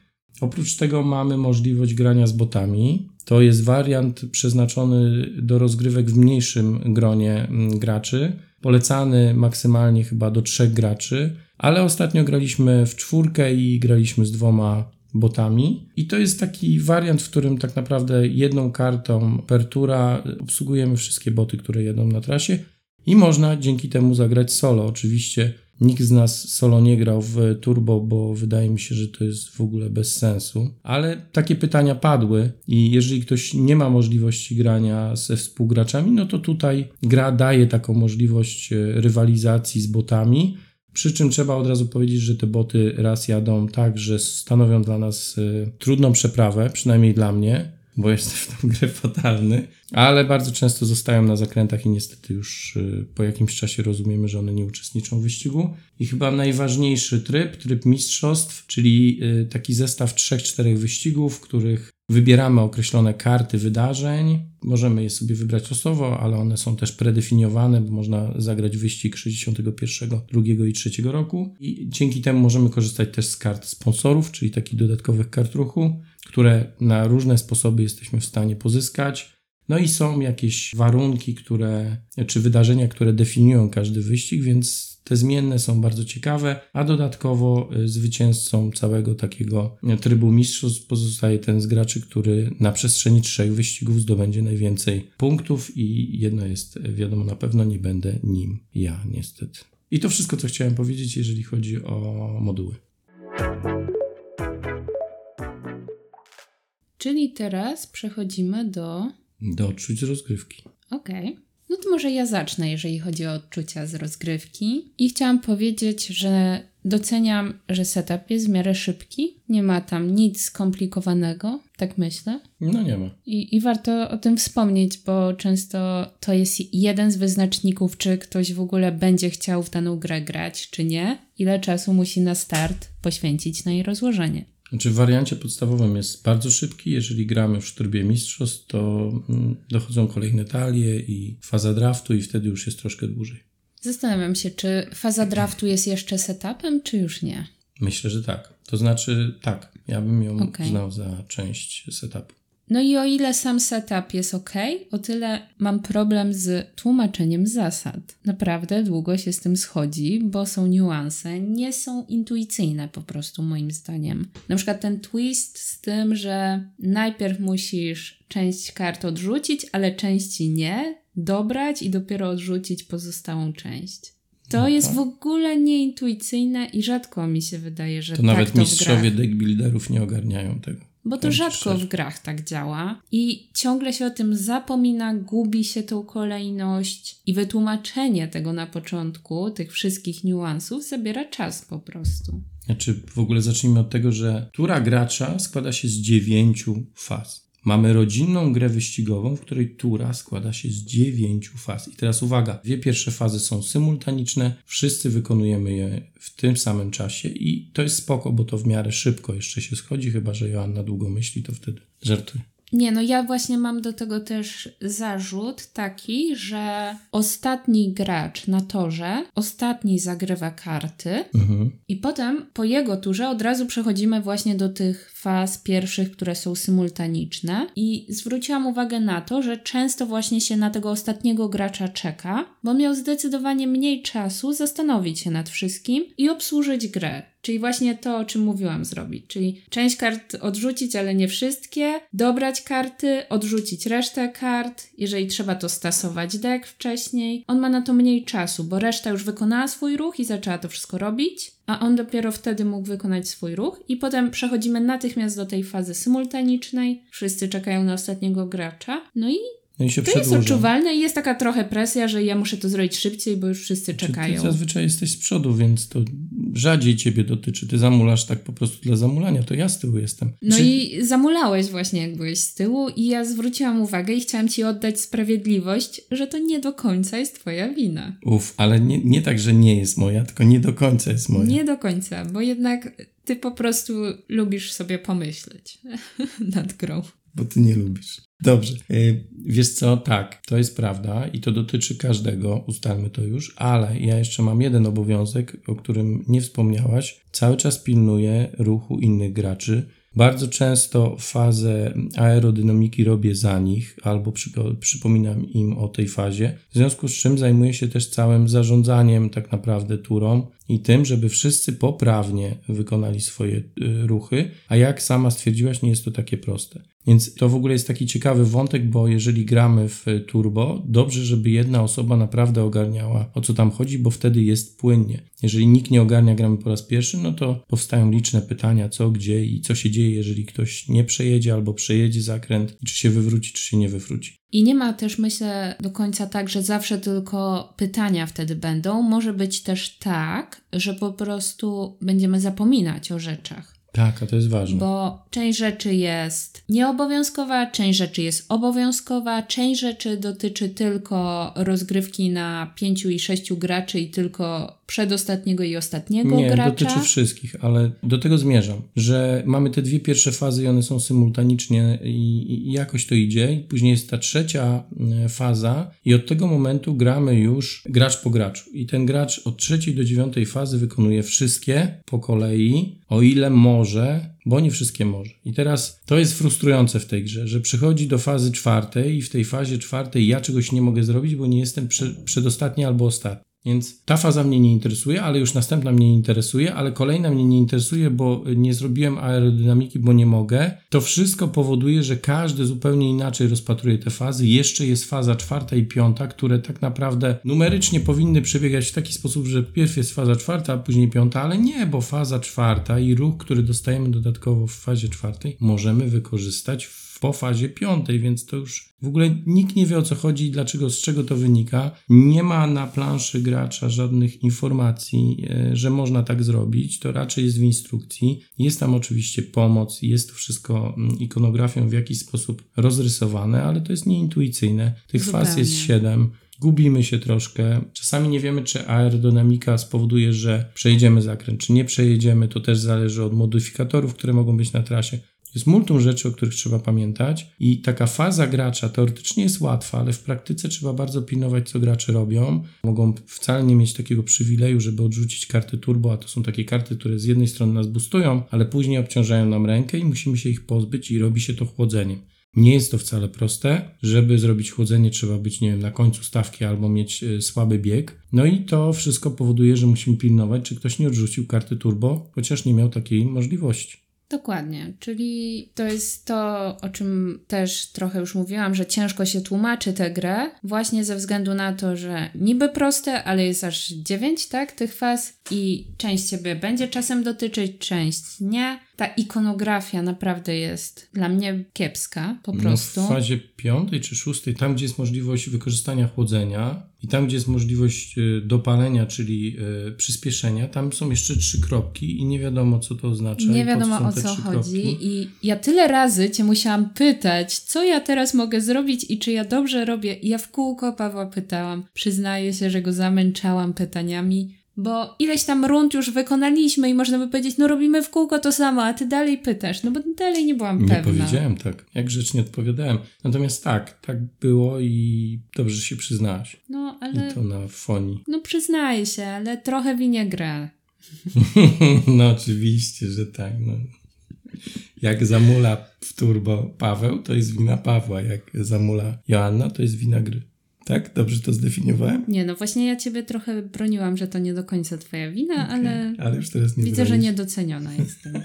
Oprócz tego mamy możliwość grania z botami. To jest wariant przeznaczony do rozgrywek w mniejszym gronie mm, graczy polecany maksymalnie chyba do trzech graczy, ale ostatnio graliśmy w czwórkę i graliśmy z dwoma botami. I to jest taki wariant, w którym tak naprawdę jedną kartą per tura obsługujemy wszystkie boty, które jedą na trasie i można dzięki temu zagrać solo. Oczywiście nikt z nas solo nie grał w turbo, bo wydaje mi się, że to jest w ogóle bez sensu. Ale takie pytania padły i jeżeli ktoś nie ma możliwości grania ze współgraczami, no to tutaj gra daje taką możliwość e, rywalizacji z botami. Przy czym trzeba od razu powiedzieć, że te boty raz jadą tak, że stanowią dla nas y, trudną przeprawę, przynajmniej dla mnie, bo jestem w tą grę fatalny, ale bardzo często zostają na zakrętach i niestety już y, po jakimś czasie rozumiemy, że one nie uczestniczą w wyścigu. I chyba najważniejszy tryb, tryb mistrzostw, czyli y, taki zestaw 3-4 wyścigów, w których Wybieramy określone karty wydarzeń. Możemy je sobie wybrać losowo, ale one są też predefiniowane, bo można zagrać wyścig 61, 2 i 3 roku. I dzięki temu możemy korzystać też z kart sponsorów, czyli takich dodatkowych kart ruchu, które na różne sposoby jesteśmy w stanie pozyskać. No i są jakieś warunki, które, czy wydarzenia, które definiują każdy wyścig, więc te zmienne są bardzo ciekawe, a dodatkowo y, zwycięzcą całego takiego y, trybu mistrzostw pozostaje ten z graczy, który na przestrzeni trzech wyścigów zdobędzie najwięcej punktów i jedno jest wiadomo na pewno, nie będę nim ja niestety. I to wszystko, co chciałem powiedzieć, jeżeli chodzi o moduły. Czyli teraz przechodzimy do. Do odczuć rozgrywki. Okej. Okay. No to może ja zacznę, jeżeli chodzi o odczucia z rozgrywki. I chciałam powiedzieć, że doceniam, że setup jest w miarę szybki. Nie ma tam nic skomplikowanego, tak myślę. No nie ma. I, I warto o tym wspomnieć, bo często to jest jeden z wyznaczników, czy ktoś w ogóle będzie chciał w daną grę grać, czy nie. Ile czasu musi na start poświęcić na jej rozłożenie. Znaczy w wariancie podstawowym jest bardzo szybki. Jeżeli gramy w szturbie mistrzostw, to mm, dochodzą kolejne talie i faza draftu i wtedy już jest troszkę dłużej. Zastanawiam się, czy faza draftu jest jeszcze setupem, czy już nie? Myślę, że tak. To znaczy tak, ja bym ją okay. znał za część setupu. No i o ile sam setup jest ok, o tyle mam problem z tłumaczeniem zasad. Naprawdę długo się z tym schodzi, bo są niuanse, nie są intuicyjne po prostu moim zdaniem. Na przykład ten twist z tym, że najpierw musisz część kart odrzucić, ale części nie, dobrać i dopiero odrzucić pozostałą część. To no jest w ogóle nieintuicyjne i rzadko mi się wydaje, że to tak nawet to mistrzowie deckbuilderów nie ogarniają tego. Bo to rzadko w grach tak działa i ciągle się o tym zapomina, gubi się tą kolejność i wytłumaczenie tego na początku, tych wszystkich niuansów, zabiera czas po prostu. Znaczy, w ogóle zacznijmy od tego, że tura gracza składa się z dziewięciu faz. Mamy rodzinną grę wyścigową, w której tura składa się z dziewięciu faz. I teraz uwaga, dwie pierwsze fazy są symultaniczne, wszyscy wykonujemy je w tym samym czasie i to jest spoko, bo to w miarę szybko jeszcze się schodzi, chyba że Joanna długo myśli, to wtedy żartuję. Nie, no ja właśnie mam do tego też zarzut taki, że ostatni gracz na torze, ostatni zagrywa karty mhm. i potem po jego turze od razu przechodzimy właśnie do tych faz pierwszych, które są symultaniczne i zwróciłam uwagę na to, że często właśnie się na tego ostatniego gracza czeka, bo miał zdecydowanie mniej czasu zastanowić się nad wszystkim i obsłużyć grę. Czyli właśnie to, o czym mówiłam zrobić. Czyli część kart odrzucić, ale nie wszystkie, dobrać karty, odrzucić resztę kart. Jeżeli trzeba, to stasować deck wcześniej. On ma na to mniej czasu, bo reszta już wykonała swój ruch i zaczęła to wszystko robić a on dopiero wtedy mógł wykonać swój ruch i potem przechodzimy natychmiast do tej fazy symultanicznej. Wszyscy czekają na ostatniego gracza. No i no i się to przedłuża. jest odczuwalne i jest taka trochę presja, że ja muszę to zrobić szybciej, bo już wszyscy czekają. Ty zazwyczaj jesteś z przodu, więc to rzadziej ciebie dotyczy. Ty zamulasz tak po prostu dla zamulania, to ja z tyłu jestem. No Czy... i zamulałeś właśnie, jak byłeś z tyłu i ja zwróciłam uwagę i chciałam ci oddać sprawiedliwość, że to nie do końca jest twoja wina. Uf, ale nie, nie tak, że nie jest moja, tylko nie do końca jest moja. Nie do końca, bo jednak ty po prostu lubisz sobie pomyśleć nad grą. Bo ty nie lubisz. Dobrze. E, wiesz co, tak, to jest prawda i to dotyczy każdego, ustalmy to już, ale ja jeszcze mam jeden obowiązek, o którym nie wspomniałaś. Cały czas pilnuję ruchu innych graczy, Bardzo często fazę aerodynamiki robię za nich albo przypominam im o tej fazie, w związku z czym zajmuję się też całym zarządzaniem tak naprawdę turą i tym, żeby wszyscy poprawnie wykonali swoje y, ruchy, a jak sama stwierdziłaś, nie jest to takie proste. Więc to w ogóle jest taki ciekawy wątek, bo jeżeli gramy w turbo, dobrze, żeby jedna osoba naprawdę ogarniała o co tam chodzi, bo wtedy jest płynnie. Jeżeli nikt nie ogarnia, gramy po raz pierwszy, no to powstają liczne pytania, co, gdzie i co się dzieje, jeżeli ktoś nie przejedzie albo przejedzie zakręt, czy się wywróci, czy się nie wywróci. I nie ma też, myślę, do końca tak, że zawsze tylko pytania wtedy będą. Może być też tak, że po prostu będziemy zapominać o rzeczach. Tak, a to jest ważne. Bo część rzeczy jest nieobowiązkowa, część rzeczy jest obowiązkowa, część rzeczy dotyczy tylko rozgrywki na pięciu i sześciu graczy i tylko przedostatniego i ostatniego Nie, gracza. dotyczy wszystkich, ale do tego zmierzam, że mamy te dwie pierwsze fazy i one są symultanicznie i, i jakoś to idzie i później jest ta trzecia e, faza i od tego momentu gramy już gracz po graczu i ten gracz od trzeciej do dziewiątej fazy wykonuje wszystkie po kolei, o ile może bo nie wszystkie może. I teraz to jest frustrujące w tej grze, że przychodzi do fazy czwartej i w tej fazie czwartej ja czegoś nie mogę zrobić, bo nie jestem przedostatni albo ostatni. Więc ta faza mnie nie interesuje, ale już następna mnie interesuje, ale kolejna mnie nie interesuje, bo nie zrobiłem aerodynamiki, bo nie mogę. To wszystko powoduje, że każdy zupełnie inaczej rozpatruje te fazy. Jeszcze jest faza czwarta i piąta, które tak naprawdę numerycznie powinny przebiegać w taki sposób, że pierw jest faza czwarta, a później piąta, ale nie, bo faza czwarta i ruch, który dostajemy dodatkowo w fazie czwartej, możemy wykorzystać w po fazie piątej, więc to już w ogóle nikt nie wie o co chodzi i dlaczego, z czego to wynika. Nie ma na planszy gracza żadnych informacji, e, że można tak zrobić. To raczej jest w instrukcji. Jest tam oczywiście pomoc, jest to wszystko mm, ikonografią w jakiś sposób rozrysowane, ale to jest nieintuicyjne. Tych Zupełnie. faz jest siedem. Gubimy się troszkę. Czasami nie wiemy, czy aerodynamika spowoduje, że przejdziemy zakręt, czy nie przejedziemy. To też zależy od modyfikatorów, które mogą być na trasie jest multum rzeczy, o których trzeba pamiętać i taka faza gracza teoretycznie jest łatwa, ale w praktyce trzeba bardzo pilnować, co gracze robią. Mogą wcale nie mieć takiego przywileju, żeby odrzucić karty turbo, a to są takie karty, które z jednej strony nas boostują, ale później obciążają nam rękę i musimy się ich pozbyć i robi się to chłodzeniem. Nie jest to wcale proste. Żeby zrobić chłodzenie, trzeba być, nie wiem, na końcu stawki albo mieć y, słaby bieg. No i to wszystko powoduje, że musimy pilnować, czy ktoś nie odrzucił karty turbo, chociaż nie miał takiej możliwości. Dokładnie, czyli to jest to, o czym też trochę już mówiłam, że ciężko się tłumaczy tę grę, właśnie ze względu na to, że niby proste, ale jest aż dziewięć, tak, tych faz i część ciebie będzie czasem dotyczyć, część nie ta ikonografia naprawdę jest dla mnie kiepska po prostu. No w fazie piątej czy szóstej, tam gdzie jest możliwość wykorzystania chłodzenia i tam gdzie jest możliwość e, dopalenia, czyli y, przyspieszenia, tam są jeszcze trzy kropki i nie wiadomo co to oznacza. Nie wiadomo o co chodzi kropki. i ja tyle razy cię musiałam pytać, co ja teraz mogę zrobić i czy ja dobrze robię. I ja w kółko Pawła pytałam. Przyznaję się, że go zamęczałam pytaniami bo ileś tam rund już wykonaliśmy i można by powiedzieć, no robimy w kółko to samo, a ty dalej pytasz, no bo dalej nie byłam pewna. Nie powiedziałem tak, jak grzecznie odpowiadałem. Natomiast tak, tak było i dobrze się przyznałaś. No, ale... I to na fonii. No przyznaję się, ale trochę winie grę. no oczywiście, że tak, no. Jak zamula w turbo Paweł, to jest wina Pawła. Jak zamula Joanna, to jest wina gry. Tak? Dobrze to zdefiniowałem? Nie, no właśnie ja ciebie trochę broniłam, że to nie do końca twoja wina, okay, ale, ale już teraz nie widzę, bronisz. że niedoceniona jestem.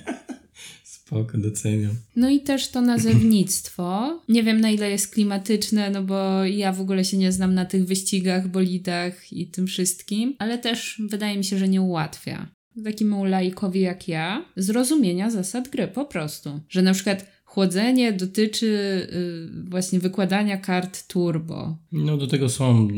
Spoko, doceniam. No i też to nazewnictwo. Nie wiem na ile jest klimatyczne, no bo ja w ogóle się nie znam na tych wyścigach, bolidach i tym wszystkim, ale też wydaje mi się, że nie ułatwia takiemu laikowi jak ja zrozumienia zasad gry po prostu. Że na przykład chłodzenie dotyczy y, właśnie wykładania kart turbo. No do tego są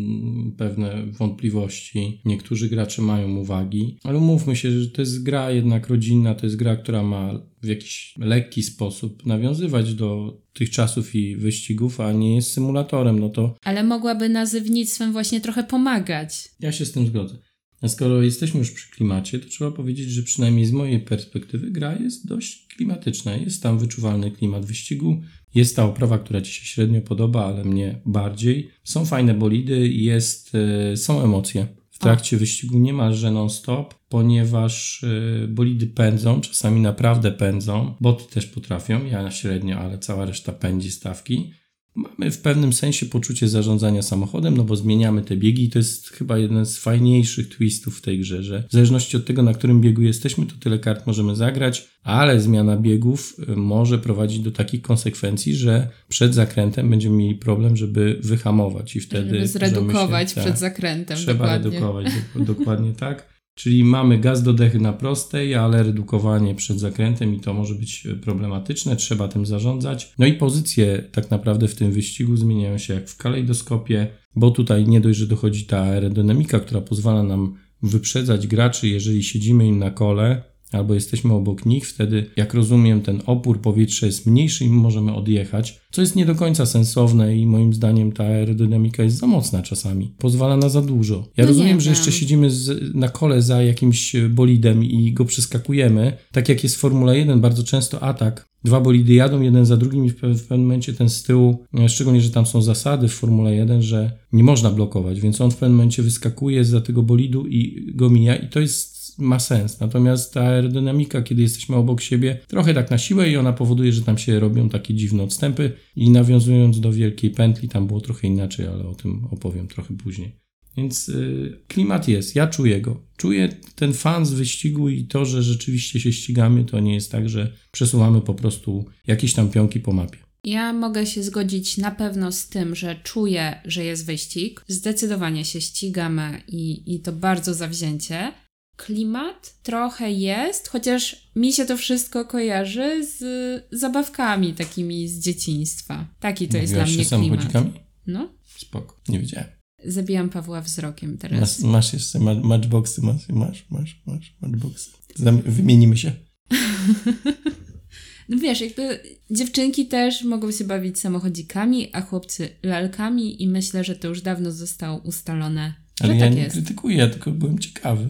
pewne wątpliwości. Niektórzy gracze mają uwagi, ale umówmy się, że to jest gra jednak rodzinna, to jest gra, która ma w jakiś lekki sposób nawiązywać do tych czasów i wyścigów, a nie jest symulatorem, no to... Ale mogłaby nazywnictwem właśnie trochę pomagać. Ja się z tym zgodzę. A skoro jesteśmy już przy klimacie, to trzeba powiedzieć, że przynajmniej z mojej perspektywy gra jest dość klimatyczna. Jest tam wyczuwalny klimat wyścigu, jest ta oprawa, która Ci się średnio podoba, ale mnie bardziej. Są fajne bolidy, jest, e, są emocje w trakcie wyścigu niemalże non-stop, ponieważ y, bolidy pędzą, czasami naprawdę pędzą, boty też potrafią, ja średnio, ale cała reszta pędzi stawki. Mamy w pewnym sensie poczucie zarządzania samochodem, no bo zmieniamy te biegi i to jest chyba jeden z fajniejszych twistów w tej grze, że w zależności od tego, na którym biegu jesteśmy, to tyle kart możemy zagrać, ale zmiana biegów y, może prowadzić do takich konsekwencji, że przed zakrętem będziemy mieli problem, żeby wyhamować i wtedy... Żeby zredukować się, przed tak, zakrętem, Trzeba dokładnie. redukować, dokładnie tak. Czyli mamy gaz do dechy na prostej, ale redukowanie przed zakrętem i to może być problematyczne, trzeba tym zarządzać. No i pozycje tak naprawdę w tym wyścigu zmieniają się jak w kalejdoskopie, bo tutaj nie dość, że dochodzi ta aerodynamika, która pozwala nam wyprzedzać graczy, jeżeli siedzimy im na kole, albo jesteśmy obok nich, wtedy, jak rozumiem, ten opór powietrza jest mniejszy i możemy odjechać, co jest nie do końca sensowne i moim zdaniem ta aerodynamika jest za mocna czasami. Pozwala na za dużo. Ja No rozumiem, że jeszcze siedzimy z, na kole za jakimś bolidem i go przeskakujemy. Tak jak jest w Formule 1, bardzo często atak. Dwa bolidy jadą jeden za drugim i w pewnym momencie ten z tyłu, e, szczególnie, że tam są zasady w Formule 1, że nie można blokować, więc on w pewnym momencie wyskakuje za tego bolidu i go mija i to jest ma sens. Natomiast ta aerodynamika, kiedy jesteśmy obok siebie, trochę tak na siłę i ona powoduje, że tam się robią takie dziwne odstępy i nawiązując do wielkiej pętli, tam było trochę inaczej, ale o tym opowiem trochę później. Więc y, klimat jest, ja czuję go. Czuję ten fan z wyścigu i to, że rzeczywiście się ścigamy, to nie jest tak, że przesuwamy po prostu jakieś tam pionki po mapie. Ja mogę się zgodzić na pewno z tym, że czuję, że jest wyścig. Zdecydowanie się ścigamy i, i to bardzo zawzięcie. Klimat trochę jest, chociaż mi się to wszystko kojarzy z zabawkami takimi z dzieciństwa. Taki to jest dla Mówiłaś mnie się klimat. samochodzikami? No, Spoko, nie wiedziałem. zabijam Pawła wzrokiem teraz. Masz, masz jeszcze ma, matchboxy, masz, masz, masz, masz matchboxy. Zam- Wymienimy się. No wiesz, jakby dziewczynki też mogą się bawić samochodzikami, a chłopcy lalkami i myślę, że to już dawno zostało ustalone, Ale że ja tak nie jest. krytykuję, ja tylko byłem ciekawy.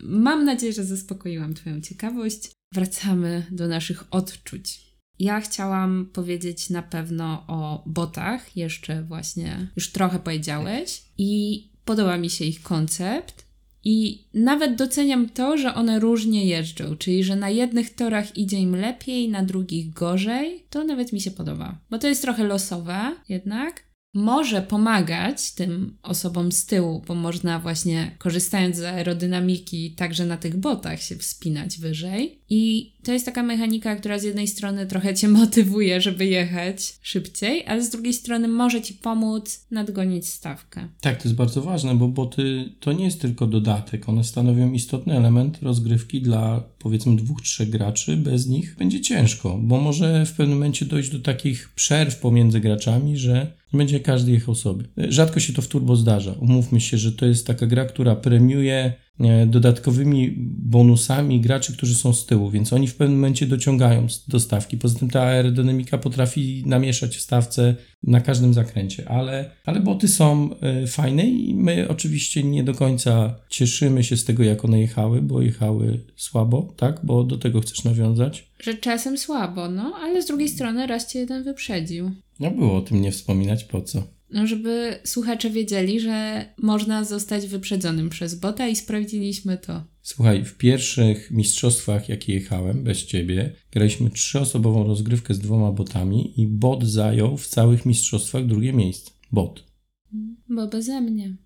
Mam nadzieję, że zaspokoiłam Twoją ciekawość. Wracamy do naszych odczuć. Ja chciałam powiedzieć na pewno o botach, jeszcze właśnie już trochę powiedziałeś, i podoba mi się ich koncept. I nawet doceniam to, że one różnie jeżdżą, czyli że na jednych torach idzie im lepiej, na drugich gorzej. To nawet mi się podoba, bo to jest trochę losowe jednak. Może pomagać tym osobom z tyłu, bo można właśnie korzystając z aerodynamiki także na tych botach się wspinać wyżej. I to jest taka mechanika, która z jednej strony trochę cię motywuje, żeby jechać szybciej, ale z drugiej strony może ci pomóc nadgonić stawkę. Tak, to jest bardzo ważne, bo boty to nie jest tylko dodatek. One stanowią istotny element rozgrywki dla powiedzmy dwóch, trzech graczy. Bez nich będzie ciężko, bo może w pewnym momencie dojść do takich przerw pomiędzy graczami, że będzie każdy jechał sobie. Rzadko się to w turbo zdarza. Umówmy się, że to jest taka gra, która premiuje dodatkowymi bonusami graczy, którzy są z tyłu, więc oni w pewnym momencie dociągają do stawki. Poza tym ta aerodynamika potrafi namieszać w stawce na każdym zakręcie, ale, ale boty są e, fajne i my oczywiście nie do końca cieszymy się z tego, jak one jechały, bo jechały słabo, tak? Bo do tego chcesz nawiązać. Że czasem słabo, no, ale z drugiej strony raz cię jeden wyprzedził. No było o tym nie wspominać, po co? No, żeby słuchacze wiedzieli, że można zostać wyprzedzonym przez bota i sprawdziliśmy to. Słuchaj, w pierwszych mistrzostwach, jakie jechałem bez ciebie, graliśmy trzyosobową rozgrywkę z dwoma botami i bot zajął w całych mistrzostwach drugie miejsce. Bot. Bo beze mnie.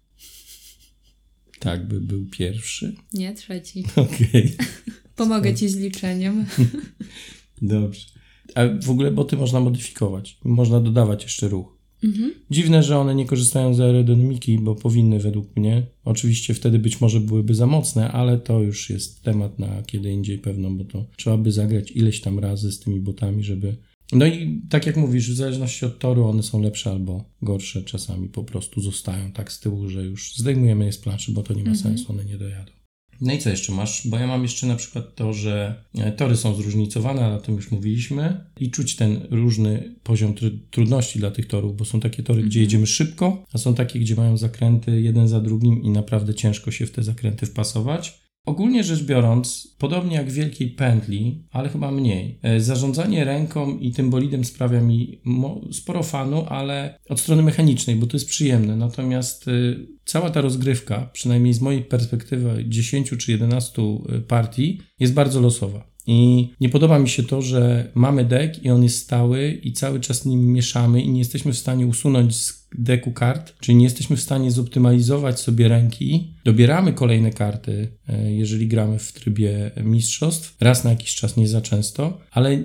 Tak by był pierwszy. Nie, trzeci. Okej, Pomogę ci z liczeniem. dobrze. A w ogóle boty można modyfikować. Można dodawać jeszcze ruch. Mhm. Dziwne, że one nie korzystają z aerodynamiki, bo powinny według mnie. Oczywiście wtedy być może byłyby za mocne, ale to już jest temat na kiedy indziej pewno, bo to trzeba by zagrać ileś tam razy z tymi botami, żeby. No i tak jak mówisz, w zależności od toru one są lepsze albo gorsze, czasami po prostu zostają tak z tyłu, że już zdejmujemy je z planszy, bo to nie ma Mhm. sensu, one nie dojadą. No i co jeszcze masz? Bo ja mam jeszcze na przykład to, że e, tory są zróżnicowane, ale o tym już mówiliśmy, i czuć ten różny poziom tr- trudności dla tych torów, bo są takie tory, gdzie Mhm. jedziemy szybko, a są takie, gdzie mają zakręty jeden za drugim i naprawdę ciężko się w te zakręty wpasować. Ogólnie rzecz biorąc, podobnie jak w wielkiej pętli, ale chyba mniej, e, zarządzanie ręką i tym bolidem sprawia mi sporo fanu, ale od strony mechanicznej, bo to jest przyjemne. Natomiast e, cała ta rozgrywka, przynajmniej z mojej perspektywy 10 czy 11 e, partii, jest bardzo losowa. I nie podoba mi się to, że mamy deck i on jest stały i cały czas nim mieszamy i nie jesteśmy w stanie usunąć z deku kart, czyli nie jesteśmy w stanie zoptymalizować sobie ręki. Dobieramy kolejne karty, e, jeżeli gramy w trybie mistrzostw, raz na jakiś czas, nie za często, ale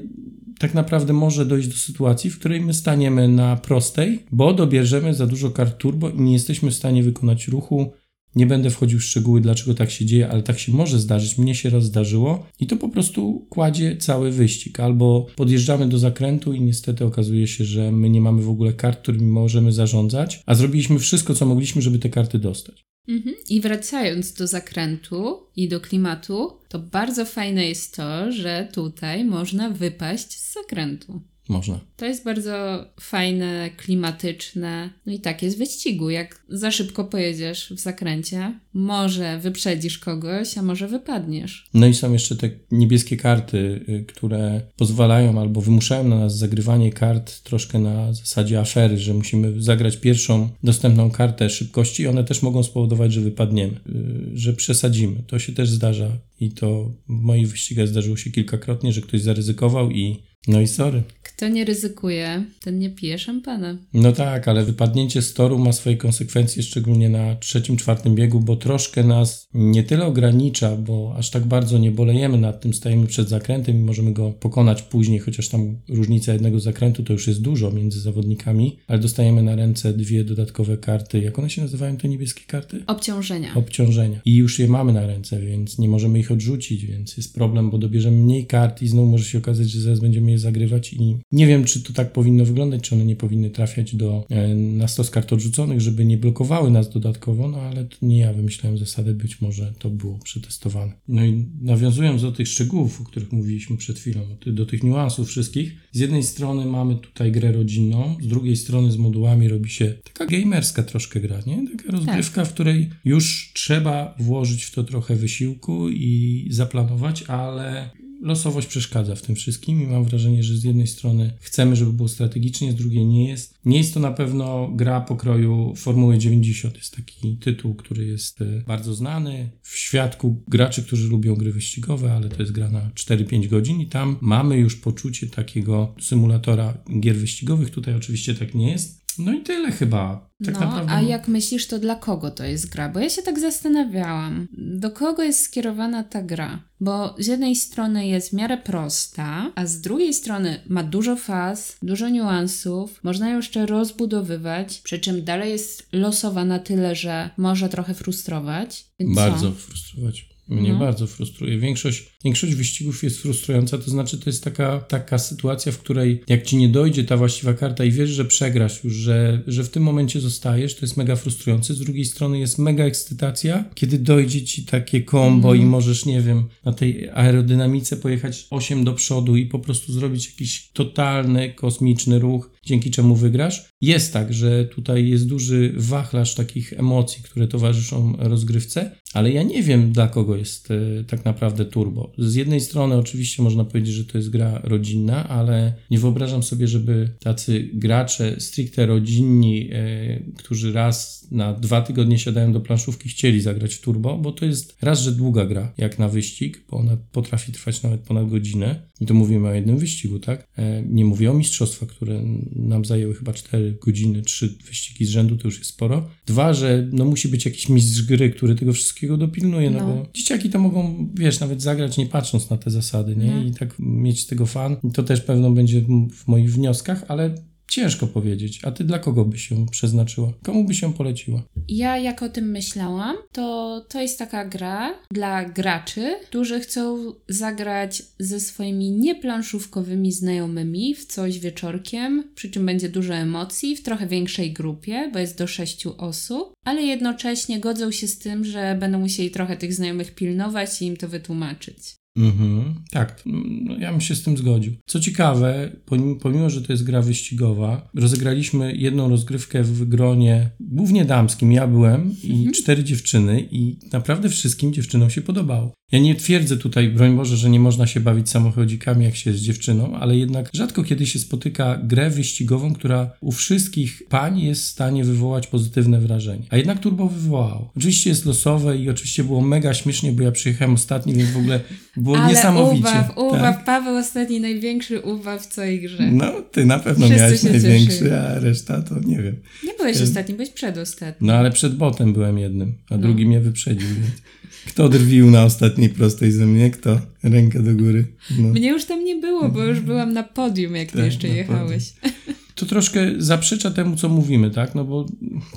tak naprawdę może dojść do sytuacji, w której my staniemy na prostej, bo dobierzemy za dużo kart turbo i nie jesteśmy w stanie wykonać ruchu nie będę wchodził w szczegóły, dlaczego tak się dzieje, ale tak się może zdarzyć. Mnie się raz zdarzyło i to po prostu kładzie cały wyścig. Albo podjeżdżamy do zakrętu i niestety okazuje się, że my nie mamy w ogóle kart, którymi możemy zarządzać, a zrobiliśmy wszystko, co mogliśmy, żeby te karty dostać. Mhm. I wracając do zakrętu i do klimatu, to bardzo fajne jest to, że tutaj można wypaść z zakrętu. Można. To jest bardzo fajne, klimatyczne. No i tak jest wyścigu. Jak za szybko pojedziesz w zakręcie, może wyprzedzisz kogoś, a może wypadniesz. No i są jeszcze te niebieskie karty, y, które pozwalają albo wymuszają na nas zagrywanie kart troszkę na zasadzie afery, że musimy zagrać pierwszą dostępną kartę szybkości one też mogą spowodować, że wypadniemy, y, że przesadzimy. To się też zdarza i to w moich wyścigach zdarzyło się kilkakrotnie, że ktoś zaryzykował i no i sorry. Kto nie ryzykuje, ten nie pije szampana. No tak, ale wypadnięcie z toru ma swoje konsekwencje, szczególnie na trzecim, czwartym biegu, bo troszkę nas nie tyle ogranicza, bo aż tak bardzo nie bolejemy nad tym, stajemy przed zakrętem i możemy go pokonać później, chociaż tam różnica jednego zakrętu to już jest dużo między zawodnikami, ale dostajemy na ręce dwie dodatkowe karty. Jak one się nazywają, te niebieskie karty? Obciążenia. Obciążenia. I już je mamy na ręce, więc nie możemy ich odrzucić, więc jest problem, bo dobierzemy mniej kart i znowu może się okazać, że zaraz będziemy je zagrywać i nie wiem, czy to tak powinno wyglądać, czy one nie powinny trafiać do, e, na stos kart odrzuconych, żeby nie blokowały nas dodatkowo, no ale to nie ja wymyślałem zasady, być może to było przetestowane. No i nawiązując do tych szczegółów, o których mówiliśmy przed chwilą, do tych niuansów wszystkich, z jednej strony mamy tutaj grę rodzinną, z drugiej strony z modułami robi się taka gamerska troszkę gra, nie? Taka rozgrywka, tak. w której już trzeba włożyć w to trochę wysiłku i zaplanować, ale losowość przeszkadza w tym wszystkim i mam wrażenie, że z jednej strony chcemy, żeby było strategicznie, z drugiej nie jest. Nie jest to na pewno gra pokroju Formuły 90. Jest taki tytuł, który jest e, bardzo znany w świadku graczy, którzy lubią gry wyścigowe, ale to jest gra na 4-5 godzin i tam mamy już poczucie takiego symulatora gier wyścigowych. Tutaj oczywiście tak nie jest. No i tyle chyba. Tak no, naprawdę... a jak myślisz, to dla kogo to jest gra? Bo ja się tak zastanawiałam, do kogo jest skierowana ta gra? Bo z jednej strony jest w miarę prosta, a z drugiej strony ma dużo faz, dużo niuansów, można ją jeszcze rozbudowywać, przy czym dalej jest losowa na tyle, że może trochę frustrować. Więc Bardzo co? Mnie no. bardzo frustruje. Większość, większość wyścigów jest frustrująca, to znaczy to jest taka, taka sytuacja, w której jak ci nie dojdzie ta właściwa karta i wiesz, że przegrasz już, że, że w tym momencie zostajesz, to jest mega frustrujące. Z drugiej strony jest mega ekscytacja, kiedy dojdzie ci takie kombo mm. i możesz, nie wiem, na tej aerodynamice pojechać 8 do przodu i po prostu zrobić jakiś totalny, kosmiczny ruch, dzięki czemu wygrasz. Jest tak, że tutaj jest duży wachlarz takich emocji, które towarzyszą rozgrywce, ale ja nie wiem, dla kogo jest e, tak naprawdę turbo. Z jednej strony, oczywiście, można powiedzieć, że to jest gra rodzinna, ale nie wyobrażam sobie, żeby tacy gracze stricte rodzinni, e, którzy raz na dwa tygodnie siadają do planszówki, chcieli zagrać w turbo, bo to jest raz, że długa gra, jak na wyścig, bo ona potrafi trwać nawet ponad godzinę. I to mówimy o jednym wyścigu, tak? E, nie mówię o mistrzostwach, które nam zajęły chyba 4 godziny, 3 wyścigi z rzędu, to już jest sporo. Dwa, że no musi być jakiś mistrz gry, który tego wszystkiego dopilnuje, no, no bo dzieciaki to mogą, wiesz, nawet zagrać nie patrząc na te zasady, nie? No. I tak mieć z tego fan. To też pewno będzie w moich wnioskach, ale Ciężko powiedzieć. A ty dla kogo byś się przeznaczyła? Komu byś się poleciła? Ja jak o tym myślałam, to to jest taka gra dla graczy, którzy chcą zagrać ze swoimi nieplanszówkowymi znajomymi w coś wieczorkiem, przy czym będzie dużo emocji, w trochę większej grupie, bo jest do sześciu osób, ale jednocześnie godzą się z tym, że będą musieli trochę tych znajomych pilnować i im to wytłumaczyć. Mhm, tak, no, ja bym się z tym zgodził. Co ciekawe, pomimo, pomimo, że to jest gra wyścigowa, rozegraliśmy jedną rozgrywkę w gronie głównie damskim. Ja byłem i mhm. cztery dziewczyny, i naprawdę wszystkim dziewczynom się podobało. Ja nie twierdzę tutaj, broń Boże, że nie można się bawić samochodzikami, jak się jest dziewczyną, ale jednak rzadko kiedy się spotyka grę wyścigową, która u wszystkich pań jest w stanie wywołać pozytywne wrażenie. A jednak Turbo wywołało. Oczywiście jest losowe i oczywiście było mega śmiesznie, bo ja przyjechałem ostatni, więc w ogóle było ale niesamowicie. Ubaw, ubaw, tak? Paweł ostatni największy ubaw w całej grze. No, ty na pewno Wszyscy miałeś największy, cieszyli. a reszta to nie wiem. Nie byłeś ostatni, byłeś przedostatni. No ale przed botem byłem jednym, a no. drugi mnie wyprzedził, więc... Kto drwił na ostatniej prostej ze mnie? Kto? Rękę do góry. No. Mnie już tam nie było, bo już byłam na podium, jak tak, ty jeszcze jechałeś. Podium to troszkę zaprzecza temu, co mówimy, tak? No bo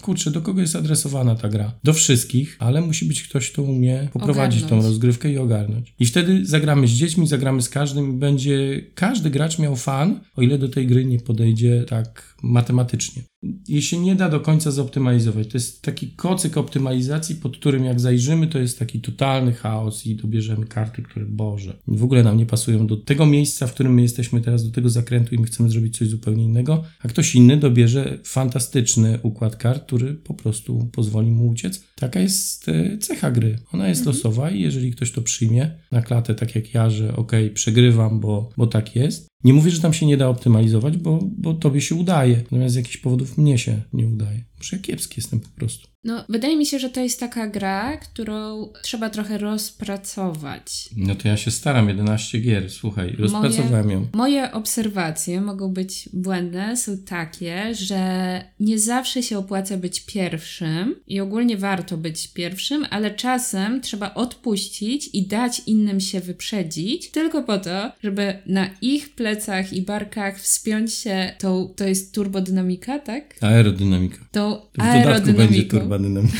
kurczę, do kogo jest adresowana ta gra? Do wszystkich, ale musi być ktoś, kto umie poprowadzić ogarnąć. tą rozgrywkę i ogarnąć. I wtedy zagramy z dziećmi, zagramy z każdym i będzie każdy gracz miał fan, o ile do tej gry nie podejdzie tak matematycznie. Jej się nie da do końca zoptymalizować. To jest taki kocyk optymalizacji, pod którym jak zajrzymy, to jest taki totalny chaos i dobierzemy karty, które, Boże, w ogóle nam nie pasują do tego miejsca, w którym my jesteśmy teraz, do tego zakrętu i my chcemy zrobić coś zupełnie innego, a ktoś inny dobierze fantastyczny układ kart, który po prostu pozwoli mu uciec. Taka jest e, cecha gry. Ona jest mhm. losowa i jeżeli ktoś to przyjmie na klatę, tak jak ja, że ok, przegrywam, bo, bo tak jest, nie mówię, że tam się nie da optymalizować, bo, bo tobie się udaje, natomiast z jakichś powodów mnie się nie udaje. Może ja kiepski jestem po prostu. No, wydaje mi się, że to jest taka gra, którą trzeba trochę rozpracować. No to ja się staram, 11 gier, słuchaj, rozpracowałem moje, ją. Moje obserwacje mogą być błędne, są takie, że nie zawsze się opłaca być pierwszym i ogólnie warto być pierwszym, ale czasem trzeba odpuścić i dać innym się wyprzedzić, tylko po to, żeby na ich plecach i barkach wspiąć się tą, to jest turbodynamika, tak? Aerodynamika. Tą aerodynamiką aerodynamiką.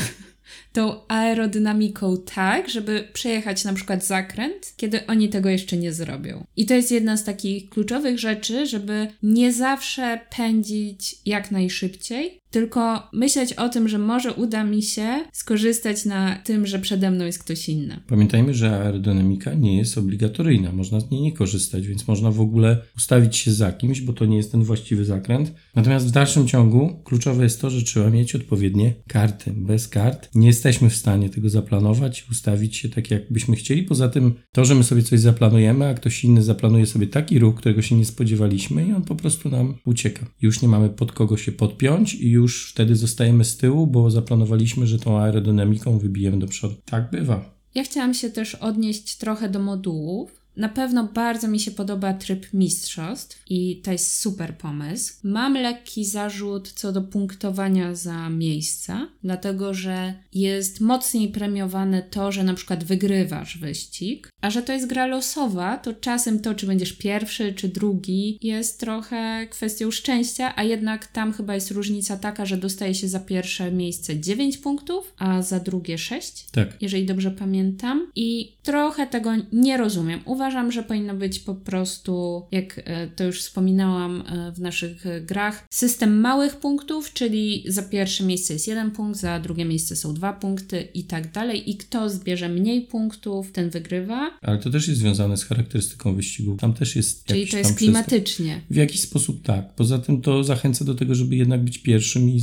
Tą aerodynamiką tak, żeby przejechać na przykład zakręt, kiedy oni tego jeszcze nie zrobią. I to jest jedna z takich kluczowych rzeczy, żeby nie zawsze pędzić jak najszybciej, tylko myśleć o tym, że może uda mi się skorzystać na tym, że przede mną jest ktoś inny. Pamiętajmy, że aerodynamika nie jest obligatoryjna, można z niej nie korzystać, więc można w ogóle ustawić się za kimś, bo to nie jest ten właściwy zakręt. Natomiast w dalszym ciągu kluczowe jest to, że trzeba mieć odpowiednie karty. Bez kart nie jesteśmy w stanie tego zaplanować, ustawić się tak, jakbyśmy chcieli. Poza tym to, że my sobie coś zaplanujemy, a ktoś inny zaplanuje sobie taki ruch, którego się nie spodziewaliśmy i on po prostu nam ucieka. Już nie mamy pod kogo się podpiąć i już już wtedy zostajemy z tyłu, bo zaplanowaliśmy, że tą aerodynamiką wybijemy do przodu. Tak bywa. Ja chciałam się też odnieść trochę do modułów, na pewno bardzo mi się podoba tryb mistrzostw i to jest super pomysł. Mam lekki zarzut co do punktowania za miejsca, dlatego że jest mocniej premiowane to, że na przykład wygrywasz wyścig, a że to jest gra losowa, to czasem to, czy będziesz pierwszy, czy drugi, jest trochę kwestią szczęścia, a jednak tam chyba jest różnica taka, że dostaje się za pierwsze miejsce 9 punktów, a za drugie 6. Tak. Jeżeli dobrze pamiętam. I trochę tego nie rozumiem. Uważam, że powinno być po prostu, jak e, to już wspominałam e, w naszych grach, system małych punktów, czyli za pierwsze miejsce jest jeden punkt, za drugie miejsce są dwa punkty i tak dalej. I kto zbierze mniej punktów, ten wygrywa. Ale to też jest związane z charakterystyką wyścigu. Tam też jest. Czyli to jest klimatycznie. W jakiś sposób tak. Poza tym to zachęca do tego, żeby jednak być pierwszym i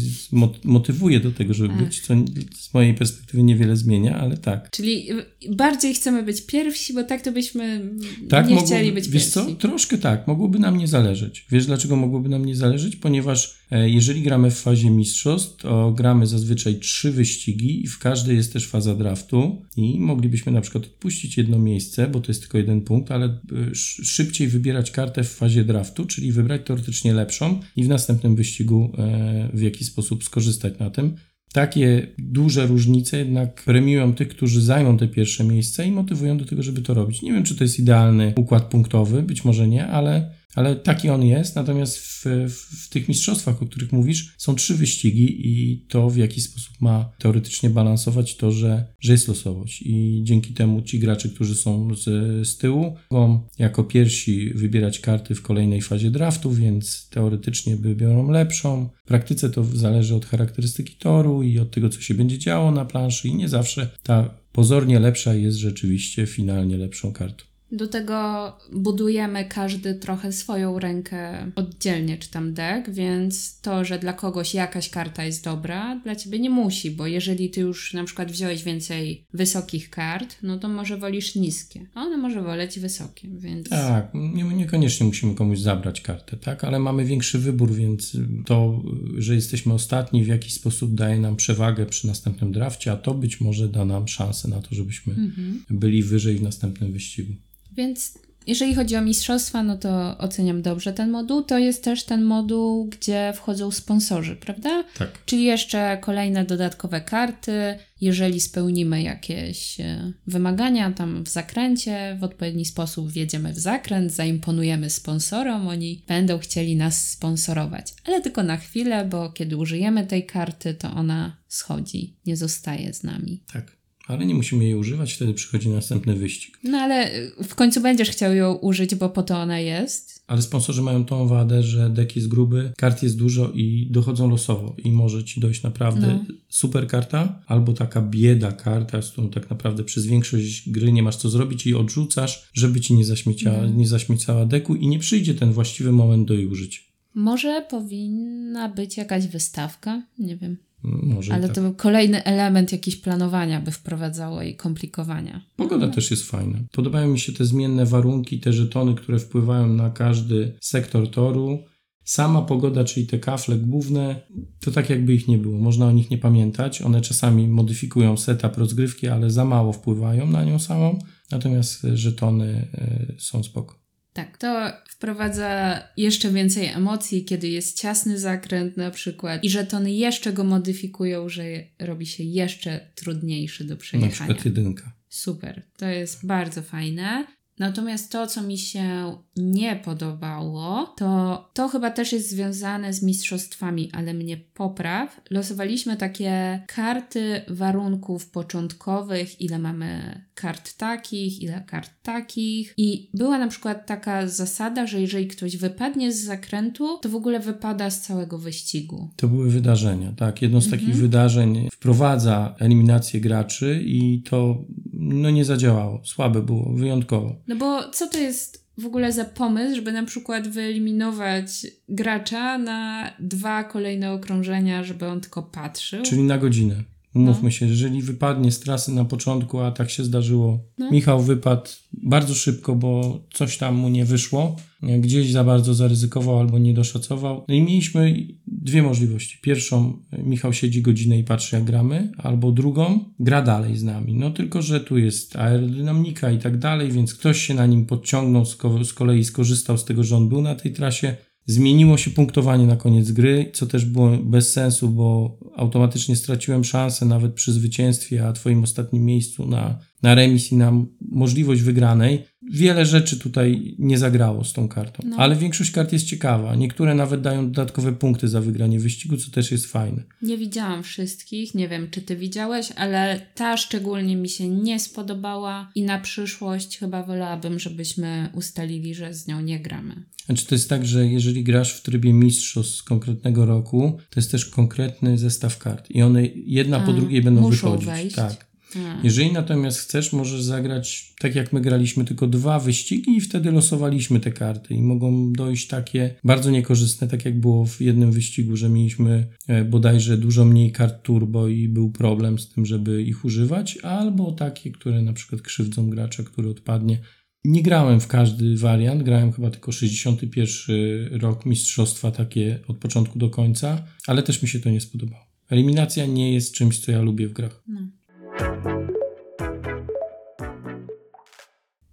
motywuje do tego, żeby Ach. być, co z mojej perspektywy niewiele zmienia, ale tak. Czyli bardziej chcemy być pierwsi, bo tak to byśmy tak, nie mogło, chcieli być wiesz pierwsi. co? Troszkę tak, mogłoby nam nie zależeć. Wiesz dlaczego mogłoby nam nie zależeć? Ponieważ e, jeżeli gramy w fazie mistrzostw, to gramy zazwyczaj trzy wyścigi i w każdej jest też faza draftu i moglibyśmy na przykład odpuścić jedno miejsce, bo to jest tylko jeden punkt, ale e, szybciej wybierać kartę w fazie draftu, czyli wybrać teoretycznie lepszą i w następnym wyścigu e, w jakiś sposób skorzystać na tym. Takie duże różnice jednak premiują tych, którzy zajmą te pierwsze miejsca i motywują do tego, żeby to robić. Nie wiem, czy to jest idealny układ punktowy, być może nie, ale ale taki on jest. Natomiast w, w, tych mistrzostwach, o których mówisz, są trzy wyścigi i to w jaki sposób ma teoretycznie balansować to, że, że jest losowość. I dzięki temu ci gracze, którzy są z, z tyłu, mogą jako pierwsi wybierać karty w kolejnej fazie draftu, więc teoretycznie wybiorą lepszą. W praktyce to zależy od charakterystyki toru i od tego, co się będzie działo na planszy, i nie zawsze ta pozornie lepsza jest rzeczywiście finalnie lepszą kartą. Do tego budujemy każdy trochę swoją rękę oddzielnie, czy tam deck, więc to, że dla kogoś jakaś karta jest dobra, dla ciebie nie musi, bo jeżeli ty już na przykład wziąłeś więcej wysokich kart, no to może wolisz niskie, a ona może woleć wysokie, więc... Tak, nie, niekoniecznie musimy komuś zabrać kartę, tak, ale mamy większy wybór, więc to, że jesteśmy ostatni w jakiś sposób daje nam przewagę przy następnym drafcie, a to być może da nam szansę na to, żebyśmy mhm. byli wyżej w następnym wyścigu. Więc jeżeli chodzi o mistrzostwa, no to oceniam dobrze ten moduł. To jest też ten moduł, gdzie wchodzą sponsorzy, prawda? Tak. Czyli jeszcze kolejne dodatkowe karty. Jeżeli spełnimy jakieś e, wymagania tam w zakręcie, w odpowiedni sposób wjedziemy w zakręt, zaimponujemy sponsorom, oni będą chcieli nas sponsorować. Ale tylko na chwilę, bo kiedy użyjemy tej karty, to ona schodzi, nie zostaje z nami. Tak ale nie musimy jej używać, wtedy przychodzi następny wyścig. No ale w końcu będziesz chciał ją użyć, bo po to ona jest. Ale sponsorzy mają tą wadę, że dek jest gruby, kart jest dużo i dochodzą losowo i może ci dojść naprawdę no. super karta albo taka bieda karta, z którą tak naprawdę przez większość gry nie masz co zrobić i odrzucasz, żeby ci nie zaśmieciała, no. nie zaśmiecała deku i nie przyjdzie ten właściwy moment do jej użycia. Może powinna być jakaś wystawka, nie wiem. Może Ale tak. to był kolejny element jakiś planowania by wprowadzało i komplikowania. Pogoda no. też jest fajna. Podobają mi się te zmienne warunki, te żetony, które wpływają na każdy sektor toru. Sama pogoda, czyli te kafle główne, to tak jakby ich nie było. Można o nich nie pamiętać. One czasami modyfikują setup rozgrywki, ale za mało wpływają na nią samą. Natomiast żetony y, są spoko. Tak, to wprowadza jeszcze więcej emocji, kiedy jest ciasny zakręt na przykład i żetony jeszcze go modyfikują, że robi się jeszcze trudniejszy do przejechania. Na przykład jedynka. Super, to jest bardzo fajne. Natomiast to, co mi się nie podobało, to to chyba też jest związane z mistrzostwami, ale mnie popraw. Losowaliśmy takie karty warunków początkowych, ile mamy kart takich, ile kart takich. I była na przykład taka zasada, że jeżeli ktoś wypadnie z zakrętu, to w ogóle wypada z całego wyścigu. To były wydarzenia, tak. Jedno z mhm. takich wydarzeń wprowadza eliminację graczy i to no nie zadziałało. Słabe było, wyjątkowo. No bo co to jest w ogóle za pomysł, żeby na przykład wyeliminować gracza na dwa kolejne okrążenia, żeby on tylko patrzył? Czyli na godzinę. Umówmy no. się, jeżeli wypadnie z trasy na początku, a tak się zdarzyło, no. Michał wypadł bardzo szybko, bo coś tam mu nie wyszło, gdzieś za bardzo zaryzykował albo nie doszacował. No i mieliśmy dwie możliwości. Pierwszą, Michał siedzi godzinę i patrzy jak gramy, albo drugą, gra dalej z nami. No tylko, że tu jest aerodynamika i tak dalej, więc ktoś się na nim podciągnął, z kolei skorzystał z tego, że on był na tej trasie, Zmieniło się punktowanie na koniec gry, co też było bez sensu, bo automatycznie straciłem szansę nawet przy zwycięstwie, a twoim ostatnim miejscu na, na remis i na możliwość wygranej. Wiele rzeczy tutaj nie zagrało z tą kartą, no. ale większość kart jest ciekawa. Niektóre nawet dają dodatkowe punkty za wygranie wyścigu, co też jest fajne. Nie widziałam wszystkich, nie wiem czy ty widziałeś, ale ta szczególnie mi się nie spodobała i na przyszłość chyba wolałabym, żebyśmy ustalili, że z nią nie gramy. Znaczy to jest tak, że jeżeli grasz w trybie mistrzostw z konkretnego roku, to jest też konkretny zestaw kart i one jedna A, po drugiej będą wychodzić. Wejść. Tak. A. Jeżeli natomiast chcesz, możesz zagrać tak jak my graliśmy tylko dwa wyścigi i wtedy losowaliśmy te karty i mogą dojść takie bardzo niekorzystne, tak jak było w jednym wyścigu, że mieliśmy e, bodajże dużo mniej kart turbo i był problem z tym, żeby ich używać, albo takie, które na przykład krzywdzą gracza, który odpadnie. Nie grałem w każdy wariant, grałem chyba tylko 61 rok mistrzostwa takie od początku do końca, ale też mi się to nie spodobało. Eliminacja nie jest czymś, co ja lubię w grach. No.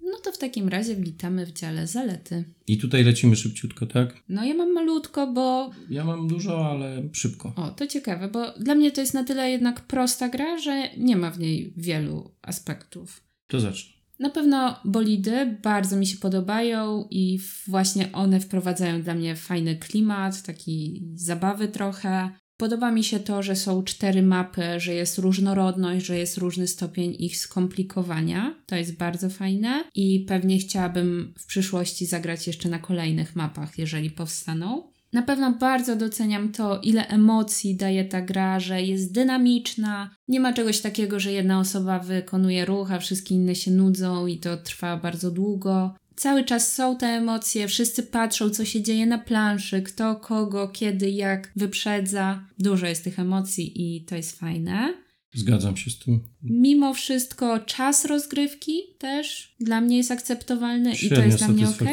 No to w takim razie witamy w dziale zalety. I tutaj lecimy szybciutko, tak? No ja mam malutko, bo... Ja mam dużo, ale szybko. O, to ciekawe, bo dla mnie to jest na tyle jednak prosta gra, że nie ma w niej wielu aspektów. To zacznę. Na pewno bolidy bardzo mi się podobają i właśnie one wprowadzają dla mnie fajny klimat, taki zabawy trochę. Podoba mi się to, że są cztery mapy, że jest różnorodność, że jest różny stopień ich skomplikowania. To jest bardzo fajne i pewnie chciałabym w przyszłości zagrać jeszcze na kolejnych mapach, jeżeli powstaną. Na pewno bardzo doceniam to, ile emocji daje ta gra, że jest dynamiczna. Nie ma czegoś takiego, że jedna osoba wykonuje ruch, a wszystkie inne się nudzą i to trwa bardzo długo. Cały czas są te emocje, wszyscy patrzą, co się dzieje na planszy, kto kogo, kiedy, jak wyprzedza. Dużo jest tych emocji i to jest fajne. Zgadzam się z tym. Mimo wszystko czas rozgrywki też dla mnie jest akceptowalny Średnio i to jest dla mnie ok.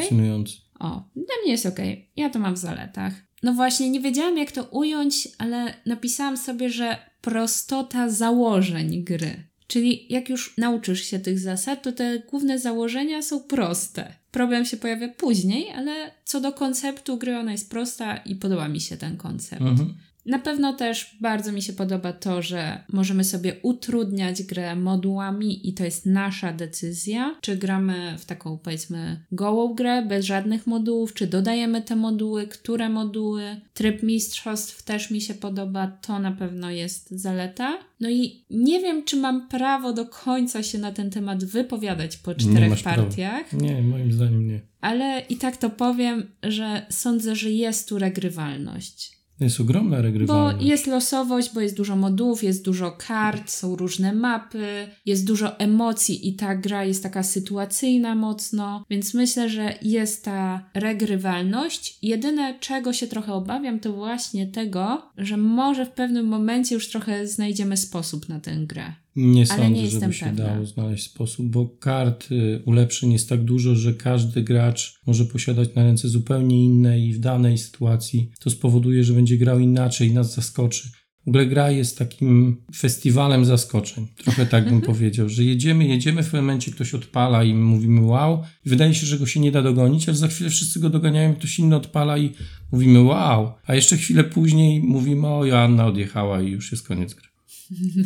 O, dla mnie jest ok. Ja to mam w zaletach. No właśnie, nie wiedziałam jak to ująć, ale napisałam sobie, że prostota założeń gry. Czyli jak już nauczysz się tych zasad, to te główne założenia są proste. Problem się pojawia później, ale co do konceptu gry, ona jest prosta i podoba mi się ten koncept. Mhm. Na pewno też bardzo mi się podoba to, że możemy sobie utrudniać grę modułami i to jest nasza decyzja, czy gramy w taką powiedzmy gołą grę bez żadnych modułów, czy dodajemy te moduły, które moduły. Tryb mistrzostw też mi się podoba, to na pewno jest zaleta. No i nie wiem, czy mam prawo do końca się na ten temat wypowiadać po czterech masz prawa. partiach, Nie, moim zdaniem nie. ale i tak to powiem, że sądzę, że jest tu regrywalność. To jest ogromna Bo regrywalność. jest losowość, bo jest dużo modułów, jest dużo kart, są różne mapy, jest dużo emocji i ta gra jest taka sytuacyjna mocno, więc myślę, że jest ta regrywalność. Jedyne, czego się trochę obawiam, to właśnie tego, że może w pewnym momencie już trochę znajdziemy sposób na tę grę. Nie Ale sądzę, nie żeby się pewna. dało znaleźć sposób, bo kart y, ulepszeń jest tak dużo, że każdy gracz może posiadać na ręce zupełnie inne i w danej sytuacji to spowoduje, że będzie grał inaczej i nas zaskoczy. W ogóle gra jest takim festiwalem zaskoczeń. Trochę tak bym powiedział, że jedziemy, jedziemy, w momencie ktoś odpala i my mówimy wow. I wydaje się, że go się nie da dogonić, ale za chwilę wszyscy go doganiają, ktoś inny odpala i mówimy wow. A jeszcze chwilę później mówimy o, Joanna odjechała i już jest koniec gry.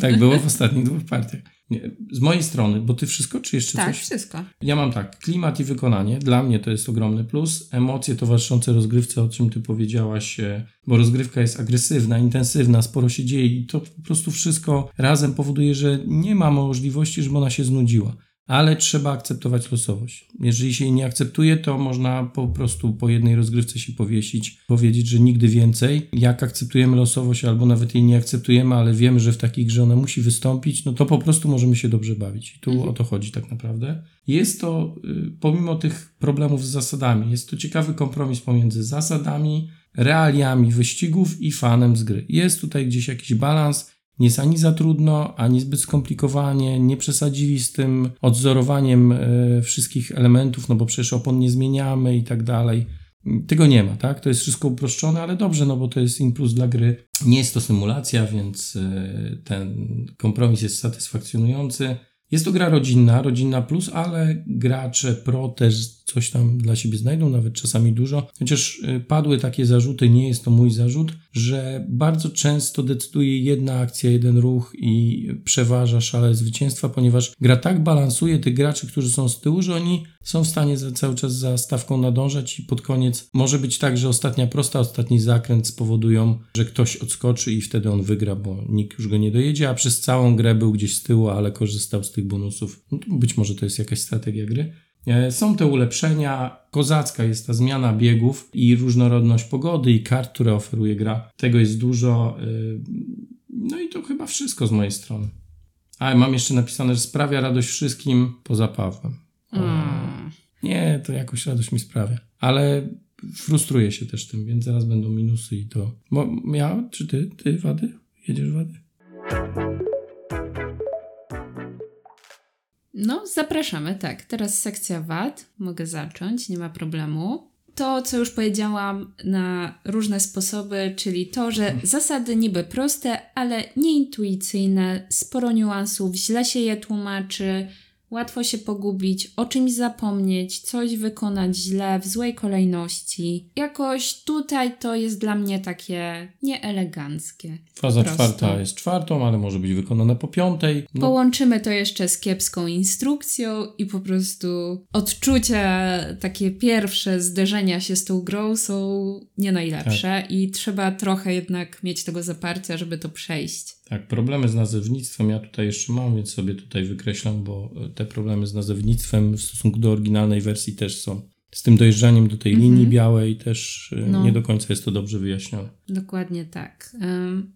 Tak było w ostatnich dwóch partiach. Nie, z mojej strony, bo ty wszystko, czy jeszcze Tak, coś? wszystko. Ja mam tak, klimat i wykonanie, dla mnie to jest ogromny plus. Emocje towarzyszące rozgrywce, o czym ty powiedziałaś, e, bo rozgrywka jest agresywna, intensywna, sporo się dzieje i to po prostu wszystko razem powoduje, że nie ma możliwości, żeby ona się znudziła. Ale trzeba akceptować losowość. Jeżeli się jej nie akceptuje, to można po prostu po jednej rozgrywce się powiesić, powiedzieć, że nigdy więcej. Jak akceptujemy losowość, albo nawet jej nie akceptujemy, ale wiemy, że w takiej grze ona musi wystąpić, no to po prostu możemy się dobrze bawić. I tu Mhm. o to chodzi tak naprawdę. Jest to, y, pomimo tych problemów z zasadami, jest to ciekawy kompromis pomiędzy zasadami, realiami wyścigów i fanem z gry. Jest tutaj gdzieś jakiś balans, nie jest ani za trudno, ani zbyt skomplikowanie, nie przesadzili z tym odzorowaniem e, wszystkich elementów, no bo przecież opon nie zmieniamy i tak dalej. Tego nie ma, tak? To jest wszystko uproszczone, ale dobrze, no bo to jest impuls dla gry. Nie jest to symulacja, więc e, ten kompromis jest satysfakcjonujący. Jest to gra rodzinna, rodzinna plus, ale gracze pro też coś tam dla siebie znajdą, nawet czasami dużo. Chociaż y, padły takie zarzuty, nie jest to mój zarzut, że bardzo często decyduje jedna akcja, jeden ruch i przeważa szale zwycięstwa, ponieważ gra tak balansuje tych graczy, którzy są z tyłu, że oni są w stanie za, cały czas za stawką nadążać i pod koniec może być tak, że ostatnia prosta, ostatni zakręt spowodują, że ktoś odskoczy i wtedy on wygra, bo nikt już go nie dojedzie, a przez całą grę był gdzieś z tyłu, ale korzystał z tych bonusów. No być może to jest jakaś strategia gry. E, Są te ulepszenia, kozacka jest ta zmiana biegów i różnorodność pogody i kart, które oferuje gra. Tego jest dużo. e, No i to chyba wszystko z mojej strony. A mam jeszcze napisane, że sprawia radość wszystkim poza Pawłem. Mm. Nie, to jakoś radość mi sprawia. Ale frustruję się też tym, więc zaraz będą minusy i to. Bo ja, czy ty, ty wady? Jedziesz wady? No, zapraszamy, tak. Teraz sekcja wad. Mogę zacząć, nie ma problemu. To, co już powiedziałam na różne sposoby, czyli to, że zasady niby proste, ale nieintuicyjne, sporo niuansów, źle się je tłumaczy, łatwo się pogubić, o czymś zapomnieć, coś wykonać źle, w złej kolejności. Jakoś tutaj to jest dla mnie takie nieeleganckie. Faza Prosto. czwarta jest czwartą, ale może być wykonana po piątej. No, Połączymy to jeszcze z kiepską instrukcją i po prostu odczucia, takie pierwsze zderzenia się z tą grą są nie najlepsze i trzeba trochę jednak mieć tego zaparcia, żeby to przejść. Tak, problemy z nazewnictwem ja tutaj jeszcze mam, więc sobie tutaj wykreślam, bo te problemy z nazewnictwem w stosunku do oryginalnej wersji też są. z tym dojeżdżaniem do tej mhm. linii białej też y, no. nie do końca jest to dobrze wyjaśnione. Dokładnie tak.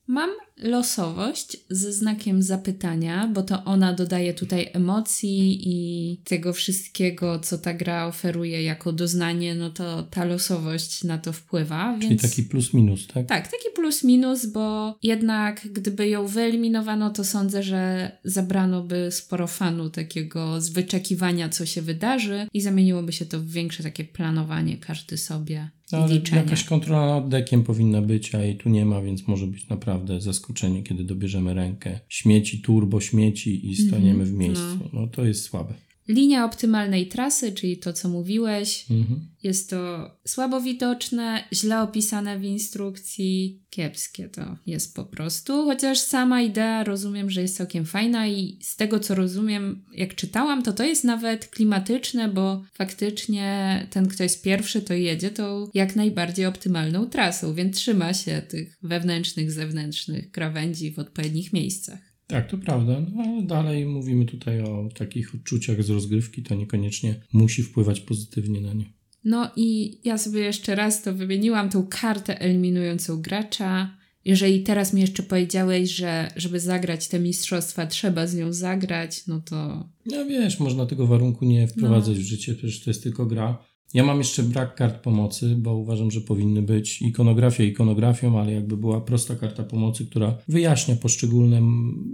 Mam losowość ze znakiem zapytania, bo to ona dodaje tutaj emocji i tego wszystkiego, co ta gra oferuje jako doznanie, no to ta losowość na to wpływa. Czyli więc... taki plus minus, tak? Tak, taki plus minus, bo jednak gdyby ją wyeliminowano, to sądzę, że zabrano by sporo fanu takiego z wyczekiwania, co się wydarzy i zamieniłoby się to w większe takie planowanie każdy sobie. No, ale liczenie. jakaś kontrola nad dekiem powinna być, a jej tu nie ma, więc może być naprawdę zaskoczenie, kiedy dobierzemy rękę śmieci, turbo śmieci i staniemy w mhm, miejscu. No. no to jest słabe. Linia optymalnej trasy, czyli to, co mówiłeś, mhm. jest to słabo widoczne, źle opisane w instrukcji, kiepskie to jest po prostu. Chociaż sama idea rozumiem, że jest całkiem fajna i z tego, co rozumiem, jak czytałam, to to jest nawet klimatyczne, bo faktycznie ten, kto jest pierwszy, to jedzie tą jak najbardziej optymalną trasą, więc trzyma się tych wewnętrznych, zewnętrznych krawędzi w odpowiednich miejscach. Tak, to prawda, no, ale dalej mówimy tutaj o takich odczuciach z rozgrywki, to niekoniecznie musi wpływać pozytywnie na nie. No i ja sobie jeszcze raz to wymieniłam, tą kartę eliminującą gracza. Jeżeli teraz mi jeszcze powiedziałeś, że żeby zagrać te mistrzostwa, trzeba z nią zagrać, no to. No wiesz, można tego warunku nie wprowadzać no. w życie, przecież to jest tylko gra. Ja mam jeszcze brak kart pomocy, bo uważam, że powinny być ikonografia ikonografią, ale jakby była prosta karta pomocy, która wyjaśnia poszczególne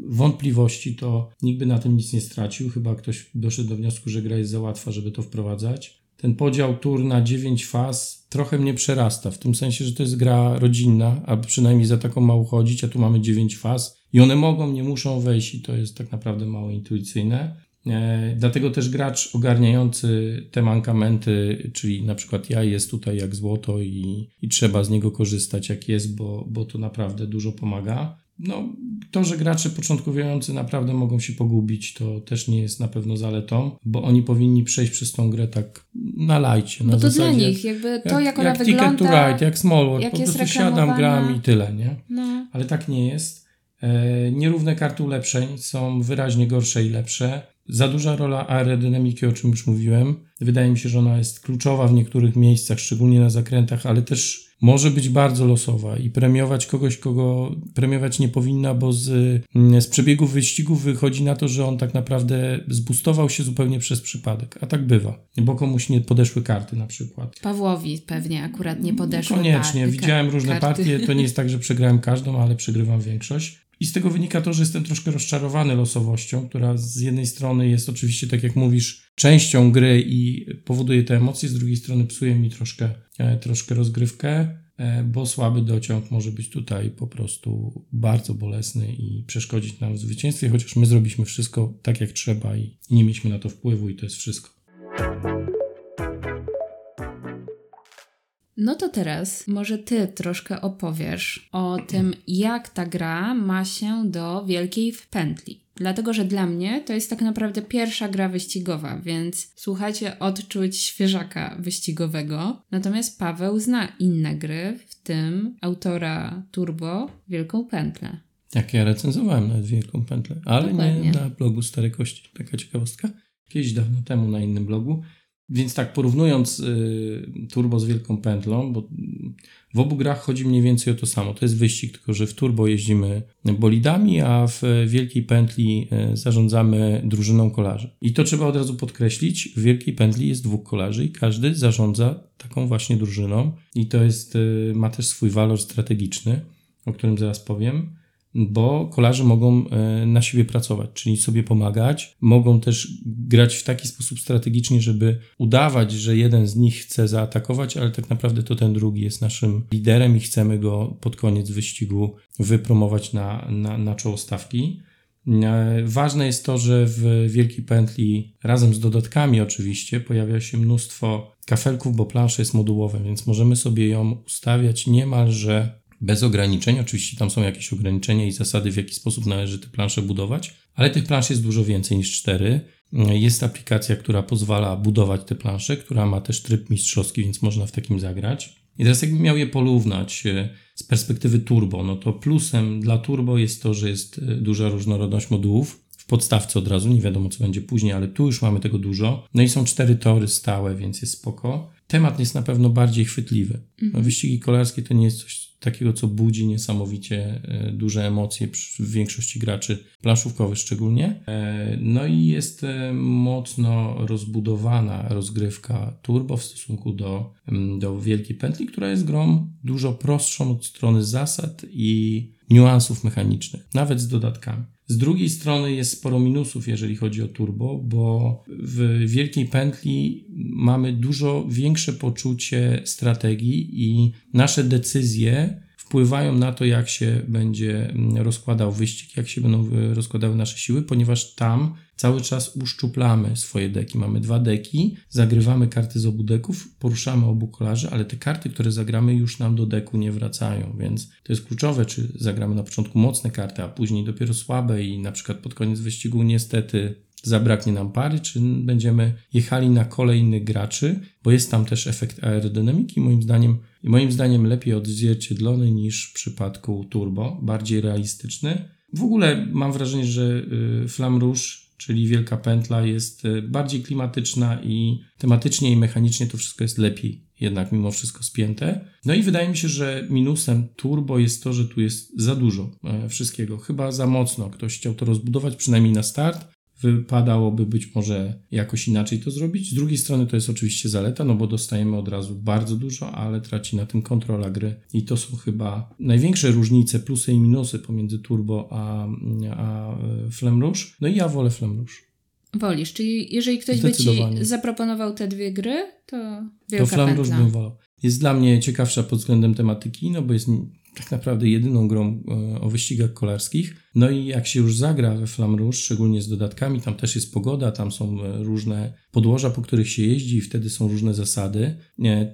wątpliwości, to nikt by na tym nic nie stracił. Chyba ktoś doszedł do wniosku, że gra jest za łatwa, żeby to wprowadzać. Ten podział tur na 9 faz trochę mnie przerasta, w tym sensie, że to jest gra rodzinna, a przynajmniej za taką ma uchodzić, a tu mamy 9 faz i one mogą, nie muszą wejść i to jest tak naprawdę mało intuicyjne. E, dlatego też gracz ogarniający te mankamenty, czyli na przykład ja jest tutaj jak złoto i, i trzeba z niego korzystać jak jest, bo, bo to naprawdę dużo pomaga. No, to, że gracze początkujący naprawdę mogą się pogubić, to też nie jest na pewno zaletą, bo oni powinni przejść przez tą grę tak na lajcie. Na bo to zasadzie, dla nich, jakby to, jak, jak ona jak wygląda. Ticket to Ride, jak Small jak po prostu siadam, gram i tyle, nie? No. Ale tak nie jest. E, nierówne karty ulepszeń są wyraźnie gorsze i lepsze. Za duża rola aerodynamiki, o czym już mówiłem. Wydaje mi się, że ona jest kluczowa w niektórych miejscach, szczególnie na zakrętach, ale też może być bardzo losowa i premiować kogoś, kogo premiować nie powinna, bo z, mm, z przebiegów wyścigów wychodzi na to, że on tak naprawdę zbustował się zupełnie przez przypadek. A tak bywa, bo komuś nie podeszły karty na przykład. Pawłowi pewnie akurat nie podeszły Koniecznie. Party, Widziałem różne karty. partie. To nie jest tak, że przegrałem każdą, ale przegrywam większość. I z tego wynika to, że jestem troszkę rozczarowany losowością, która z jednej strony jest oczywiście, tak jak mówisz, częścią gry i powoduje te emocje, z drugiej strony psuje mi troszkę, e, troszkę rozgrywkę, e, bo słaby dociąg może być tutaj po prostu bardzo bolesny i przeszkodzić nam w zwycięstwie, chociaż my zrobiliśmy wszystko tak jak trzeba i, i nie mieliśmy na to wpływu i to jest wszystko. No to teraz może ty troszkę opowiesz o tym, jak ta gra ma się do Wielkiej w Pętli. Dlatego, że dla mnie to jest tak naprawdę pierwsza gra wyścigowa, więc słuchajcie odczuć świeżaka wyścigowego. Natomiast Paweł zna inne gry, w tym autora Turbo Wielką Pętlę. Jak ja recenzowałem nawet Wielką Pętlę, ale Dokładnie. nie na blogu Stare Kości. Taka ciekawostka. Kiedyś dawno temu na innym blogu. Więc tak, porównując y, Turbo z Wielką Pętlą, bo w obu grach chodzi mniej więcej o to samo. To jest wyścig, tylko że w Turbo jeździmy bolidami, a w Wielkiej Pętli y, zarządzamy drużyną kolarzy. I to trzeba od razu podkreślić. W Wielkiej Pętli jest dwóch kolarzy i każdy zarządza taką właśnie drużyną. I to jest, y, ma też swój walor strategiczny, o którym zaraz powiem bo kolarze mogą e, na siebie pracować, czyli sobie pomagać. Mogą też grać w taki sposób strategicznie, żeby udawać, że jeden z nich chce zaatakować, ale tak naprawdę to ten drugi jest naszym liderem i chcemy go pod koniec wyścigu wypromować na, na, na czoło stawki. E, ważne jest to, że w Wielkiej Pętli razem z dodatkami oczywiście pojawia się mnóstwo kafelków, bo plansza jest modułowa, więc możemy sobie ją ustawiać niemalże bez ograniczeń. Oczywiście tam są jakieś ograniczenia i zasady, w jaki sposób należy te plansze budować, ale tych plansz jest dużo więcej niż cztery. Jest aplikacja, która pozwala budować te plansze, która ma też tryb mistrzowski, więc można w takim zagrać. I teraz jakbym miał je porównać e, z perspektywy turbo, no to plusem dla turbo jest to, że jest e, duża różnorodność modułów w podstawce od razu, nie wiadomo co będzie później, ale tu już mamy tego dużo. No i są cztery tory stałe, więc jest spoko. Temat jest na pewno bardziej chwytliwy. No, wyścigi kolarskie to nie jest coś takiego, co budzi niesamowicie e, duże emocje w większości graczy, planszówkowych szczególnie. E, no i jest e, mocno rozbudowana rozgrywka turbo w stosunku do, mm, do Wielkiej Pętli, która jest grą dużo prostszą od strony zasad i niuansów mechanicznych, nawet z dodatkami. Z drugiej strony jest sporo minusów, jeżeli chodzi o turbo, bo w wielkiej pętli mamy dużo większe poczucie strategii i nasze decyzje wpływają na to, jak się będzie mm, rozkładał wyścig, jak się będą rozkładały nasze siły, ponieważ tam cały czas uszczuplamy swoje deki. Mamy dwa deki, zagrywamy karty z obu deków, poruszamy obu kolarzy, ale te karty, które zagramy, już nam do deku nie wracają, więc to jest kluczowe, czy zagramy na początku mocne karty, a później dopiero słabe i na przykład pod koniec wyścigu niestety zabraknie nam pary, czy będziemy jechali na kolejnych graczy, bo jest tam też efekt aerodynamiki, moim zdaniem, i moim zdaniem lepiej odzwierciedlony niż w przypadku turbo, bardziej realistyczny. W ogóle mam wrażenie, że y, Flam Rouge, czyli Wielka Pętla, jest y, bardziej klimatyczna i tematycznie i mechanicznie to wszystko jest lepiej jednak mimo wszystko spięte. No i wydaje mi się, że minusem turbo jest to, że tu jest za dużo e, wszystkiego. Chyba za mocno. Ktoś chciał to rozbudować, przynajmniej na start, wypadałoby być może jakoś inaczej to zrobić. Z drugiej strony to jest oczywiście zaleta, no bo dostajemy od razu bardzo dużo, ale traci na tym kontrola gry. I to są chyba największe różnice, plusy i minusy pomiędzy Turbo a, a Flame Rouge. No i ja wolę Flame Rouge. Wolisz, czyli jeżeli ktoś by ci zaproponował te dwie gry, to wielka To Flame Rouge bym wolał. Jest dla mnie ciekawsza pod względem tematyki, no bo jest tak naprawdę jedyną grą e, o wyścigach kolarskich. No i jak się już zagra we Flam szczególnie z dodatkami, tam też jest pogoda, tam są e, różne podłoża, po których się jeździ i wtedy są różne zasady,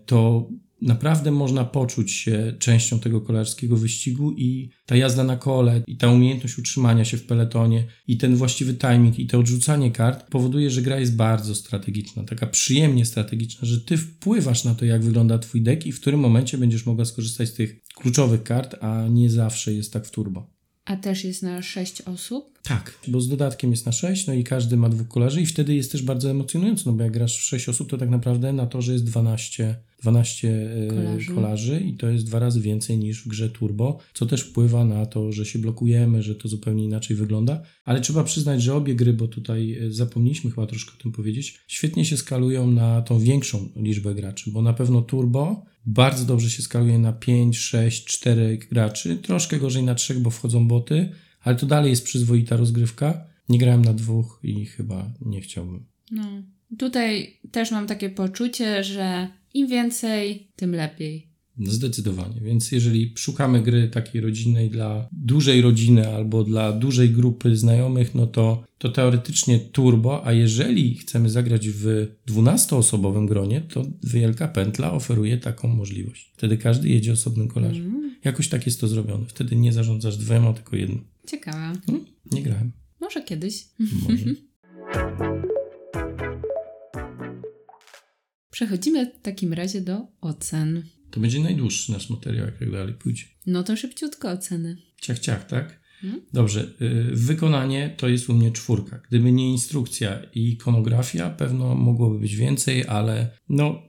to naprawdę można poczuć się częścią tego kolarskiego wyścigu i ta jazda na kole, i ta umiejętność utrzymania się w peletonie, i ten właściwy timing, i to odrzucanie kart powoduje, że gra jest bardzo strategiczna, taka przyjemnie strategiczna, że ty wpływasz na to, jak wygląda twój deck i w którym momencie będziesz mogła skorzystać z tych kluczowych kart, a nie zawsze jest tak w turbo. A też jest na 6 osób? Tak, bo z dodatkiem jest na 6, no i każdy ma dwóch kolarzy i wtedy jest też bardzo emocjonujące, no bo jak grasz w 6 osób, to tak naprawdę na to, że jest 12, 12 e, kolarzy. kolarzy. i to jest dwa razy więcej niż w grze Turbo, co też wpływa na to, że się blokujemy, że to zupełnie inaczej wygląda, ale trzeba przyznać, że obie gry, bo tutaj e, zapomnieliśmy chyba troszkę o tym powiedzieć, świetnie się skalują na tą większą liczbę graczy, bo na pewno Turbo bardzo dobrze się skaluje na 5, 6, 4 graczy. Troszkę gorzej na 3, bo wchodzą boty, ale to dalej jest przyzwoita rozgrywka. Nie grałem na dwóch i chyba nie chciałbym. No. Tutaj też mam takie poczucie, że im więcej, tym lepiej. No zdecydowanie. Więc jeżeli szukamy gry takiej rodzinnej dla dużej rodziny albo dla dużej grupy znajomych, no to, to teoretycznie turbo, a jeżeli chcemy zagrać w 12-osobowym gronie, to Wielka Pętla oferuje taką możliwość. Wtedy każdy jedzie osobnym kolarzem. Mm. Jakoś tak jest to zrobione. Wtedy nie zarządzasz dwiema, tylko jednym. Ciekawe. Hmm? Nie grałem. Może kiedyś. Może. Przechodzimy w takim razie do ocen. To będzie najdłuższy nasz materiał, jak tak dalej pójdzie. No to szybciutko oceny. Ciach, ciach, tak? Hmm? Dobrze. Y, wykonanie to jest u mnie czwórka. Gdyby nie instrukcja i ikonografia, pewno mogłoby być więcej, ale no,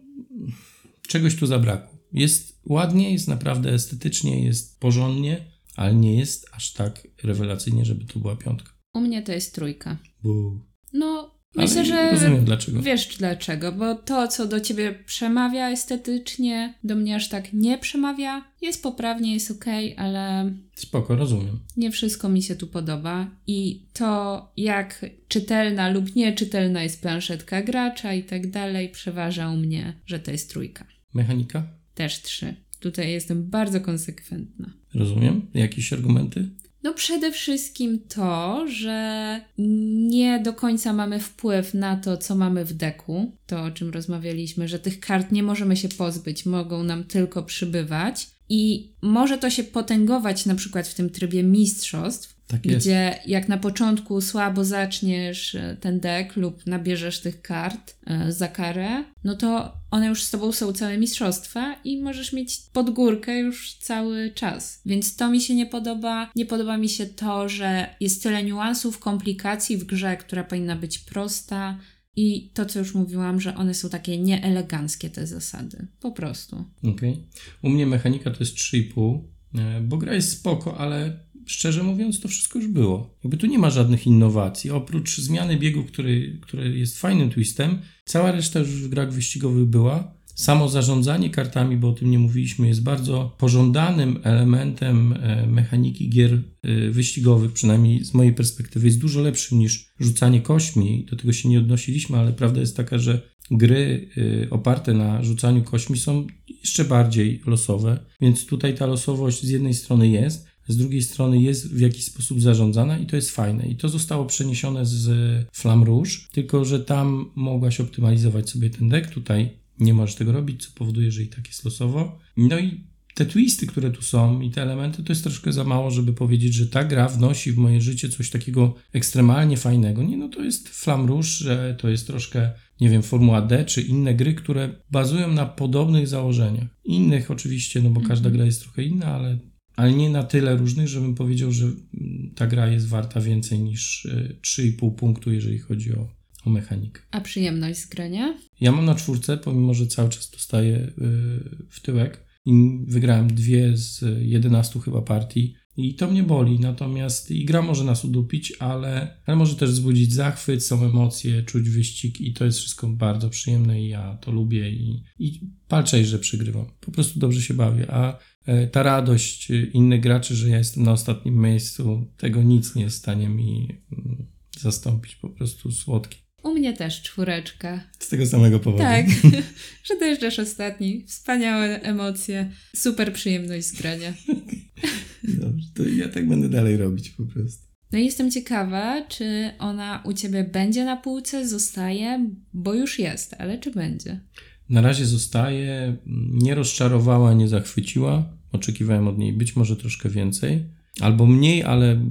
czegoś tu zabrakło. Jest ładnie, jest naprawdę estetycznie, jest porządnie, ale nie jest aż tak rewelacyjnie, żeby to była piątka. U mnie to jest trójka. Bu. No, Myślę, Ale że rozumiem dlaczego. wiesz dlaczego, bo to, co do ciebie przemawia estetycznie, do mnie aż tak nie przemawia. Jest poprawnie, jest ok, ale. Spoko, rozumiem. Nie wszystko mi się tu podoba. I to, jak czytelna lub nieczytelna jest planszetka gracza i tak dalej, przeważa u mnie, że to jest trójka. Mechanika? Też trzy. Tutaj jestem bardzo konsekwentna. Rozumiem. Jakieś argumenty? No przede wszystkim to, że nie do końca mamy wpływ na to, co mamy w deku. To, o czym rozmawialiśmy, że tych kart nie możemy się pozbyć, mogą nam tylko przybywać. I może to się potęgować na przykład w tym trybie mistrzostw, Tak gdzie jak na początku słabo zaczniesz e, ten deck lub nabierzesz tych kart e, za karę, no to one już z tobą są całe mistrzostwa i możesz mieć pod górkę już cały czas. Więc to mi się nie podoba. Nie podoba mi się to, że jest tyle niuansów, komplikacji w grze, która powinna być prosta. I to, co już mówiłam, że one są takie nieeleganckie, te zasady. Po prostu. Okej. Okay. U mnie mechanika to jest 3,5, e, bo gra jest spoko, ale szczerze mówiąc, to wszystko już było. Jakby tu nie ma żadnych innowacji. Oprócz zmiany biegu, który, który jest fajnym twistem, cała reszta już w grach wyścigowych była. Samo zarządzanie kartami, bo o tym nie mówiliśmy, jest bardzo pożądanym elementem e, mechaniki gier e, wyścigowych, przynajmniej z mojej perspektywy, jest dużo lepszym niż rzucanie kośmi. Do tego się nie odnosiliśmy, ale prawda jest taka, że gry e, oparte na rzucaniu kośmi są jeszcze bardziej losowe, więc tutaj ta losowość z jednej strony jest, z drugiej strony jest w jakiś sposób zarządzana i to jest fajne. I to zostało przeniesione z Flam Rouge, tylko że tam mogłaś optymalizować sobie ten deck, tutaj nie możesz tego robić, co powoduje, że i tak jest losowo. No i te twisty, które tu są i te elementy, to jest troszkę za mało, żeby powiedzieć, że ta gra wnosi w moje życie coś takiego ekstremalnie fajnego. Nie, no to jest Flam Rouge, że to jest troszkę, nie wiem, Formuła D czy inne gry, które bazują na podobnych założeniach. Innych oczywiście, no bo każda gra jest trochę inna, ale ale nie na tyle różnych, żebym powiedział, że ta gra jest warta więcej niż 3,5 e, punktu, jeżeli chodzi o, o mechanikę. A przyjemność z grania? Ja mam na czwórce, pomimo że cały czas dostaję e, w tyłek i wygrałem dwie z 11 chyba partii. I to mnie boli, natomiast i gra może nas udupić, ale, ale może też wzbudzić zachwyt, są emocje, czuć wyścig i to jest wszystko bardzo przyjemne i ja to lubię i, i palczej, że przegrywam. Po prostu dobrze się bawię, a E, ta radość e, innych graczy, że ja jestem na ostatnim miejscu, tego nic nie jest w stanie mi mm, zastąpić. Po prostu słodki. U mnie też czwóreczka. Z tego samego powodu. Tak, że dojeżdżasz ostatni. Wspaniałe emocje, super przyjemność z grania. Dobrze, to ja tak będę dalej robić po prostu. No i jestem ciekawa, czy ona u Ciebie będzie na półce, zostaje, bo już jest, ale czy będzie? Na razie zostaje, nie rozczarowała, nie zachwyciła. Oczekiwałem od niej być może troszkę więcej, albo mniej, ale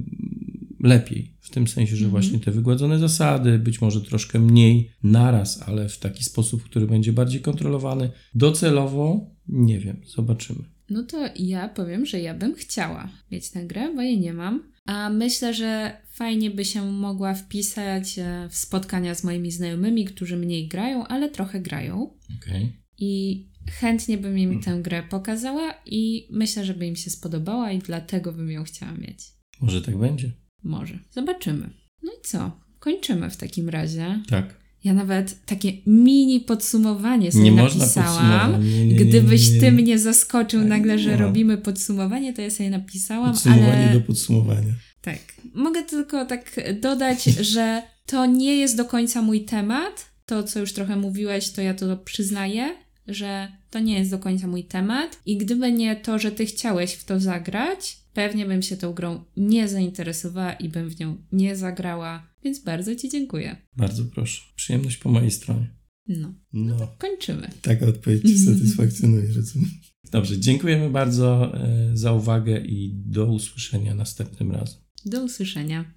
lepiej. W tym sensie, że mhm. właśnie te wygładzone zasady, być może troszkę mniej naraz, ale w taki sposób, który będzie bardziej kontrolowany. Docelowo nie wiem, zobaczymy. No to ja powiem, że ja bym chciała mieć tę grę, bo jej nie mam. A myślę, że fajnie by się mogła wpisać e, w spotkania z moimi znajomymi, którzy mniej grają, ale trochę grają. Okay. I chętnie bym im tę grę pokazała i myślę, że by im się spodobała i dlatego bym ją chciała mieć. Może tak będzie. Może. Zobaczymy. No i co? Kończymy w takim razie. Tak. Ja nawet takie mini podsumowanie sobie nie napisałam. Nie, nie, Gdybyś ty mnie zaskoczył tak, nagle, że robimy podsumowanie, to ja sobie napisałam. Podsumowanie ale... do podsumowania. Tak. Mogę tylko tak dodać, że to nie jest do końca mój temat. To, co już trochę mówiłeś, to ja to przyznaję, że to nie jest do końca mój temat. I gdyby nie to, że ty chciałeś w to zagrać, pewnie bym się tą grą nie zainteresowała i bym w nią nie zagrała. Więc bardzo Ci dziękuję. Bardzo proszę. Przyjemność po mojej stronie. No. no. no kończymy. Taka odpowiedź satysfakcjonuje, rozumiem. Dobrze, dziękujemy bardzo e, za uwagę i do usłyszenia następnym razem. Do usłyszenia.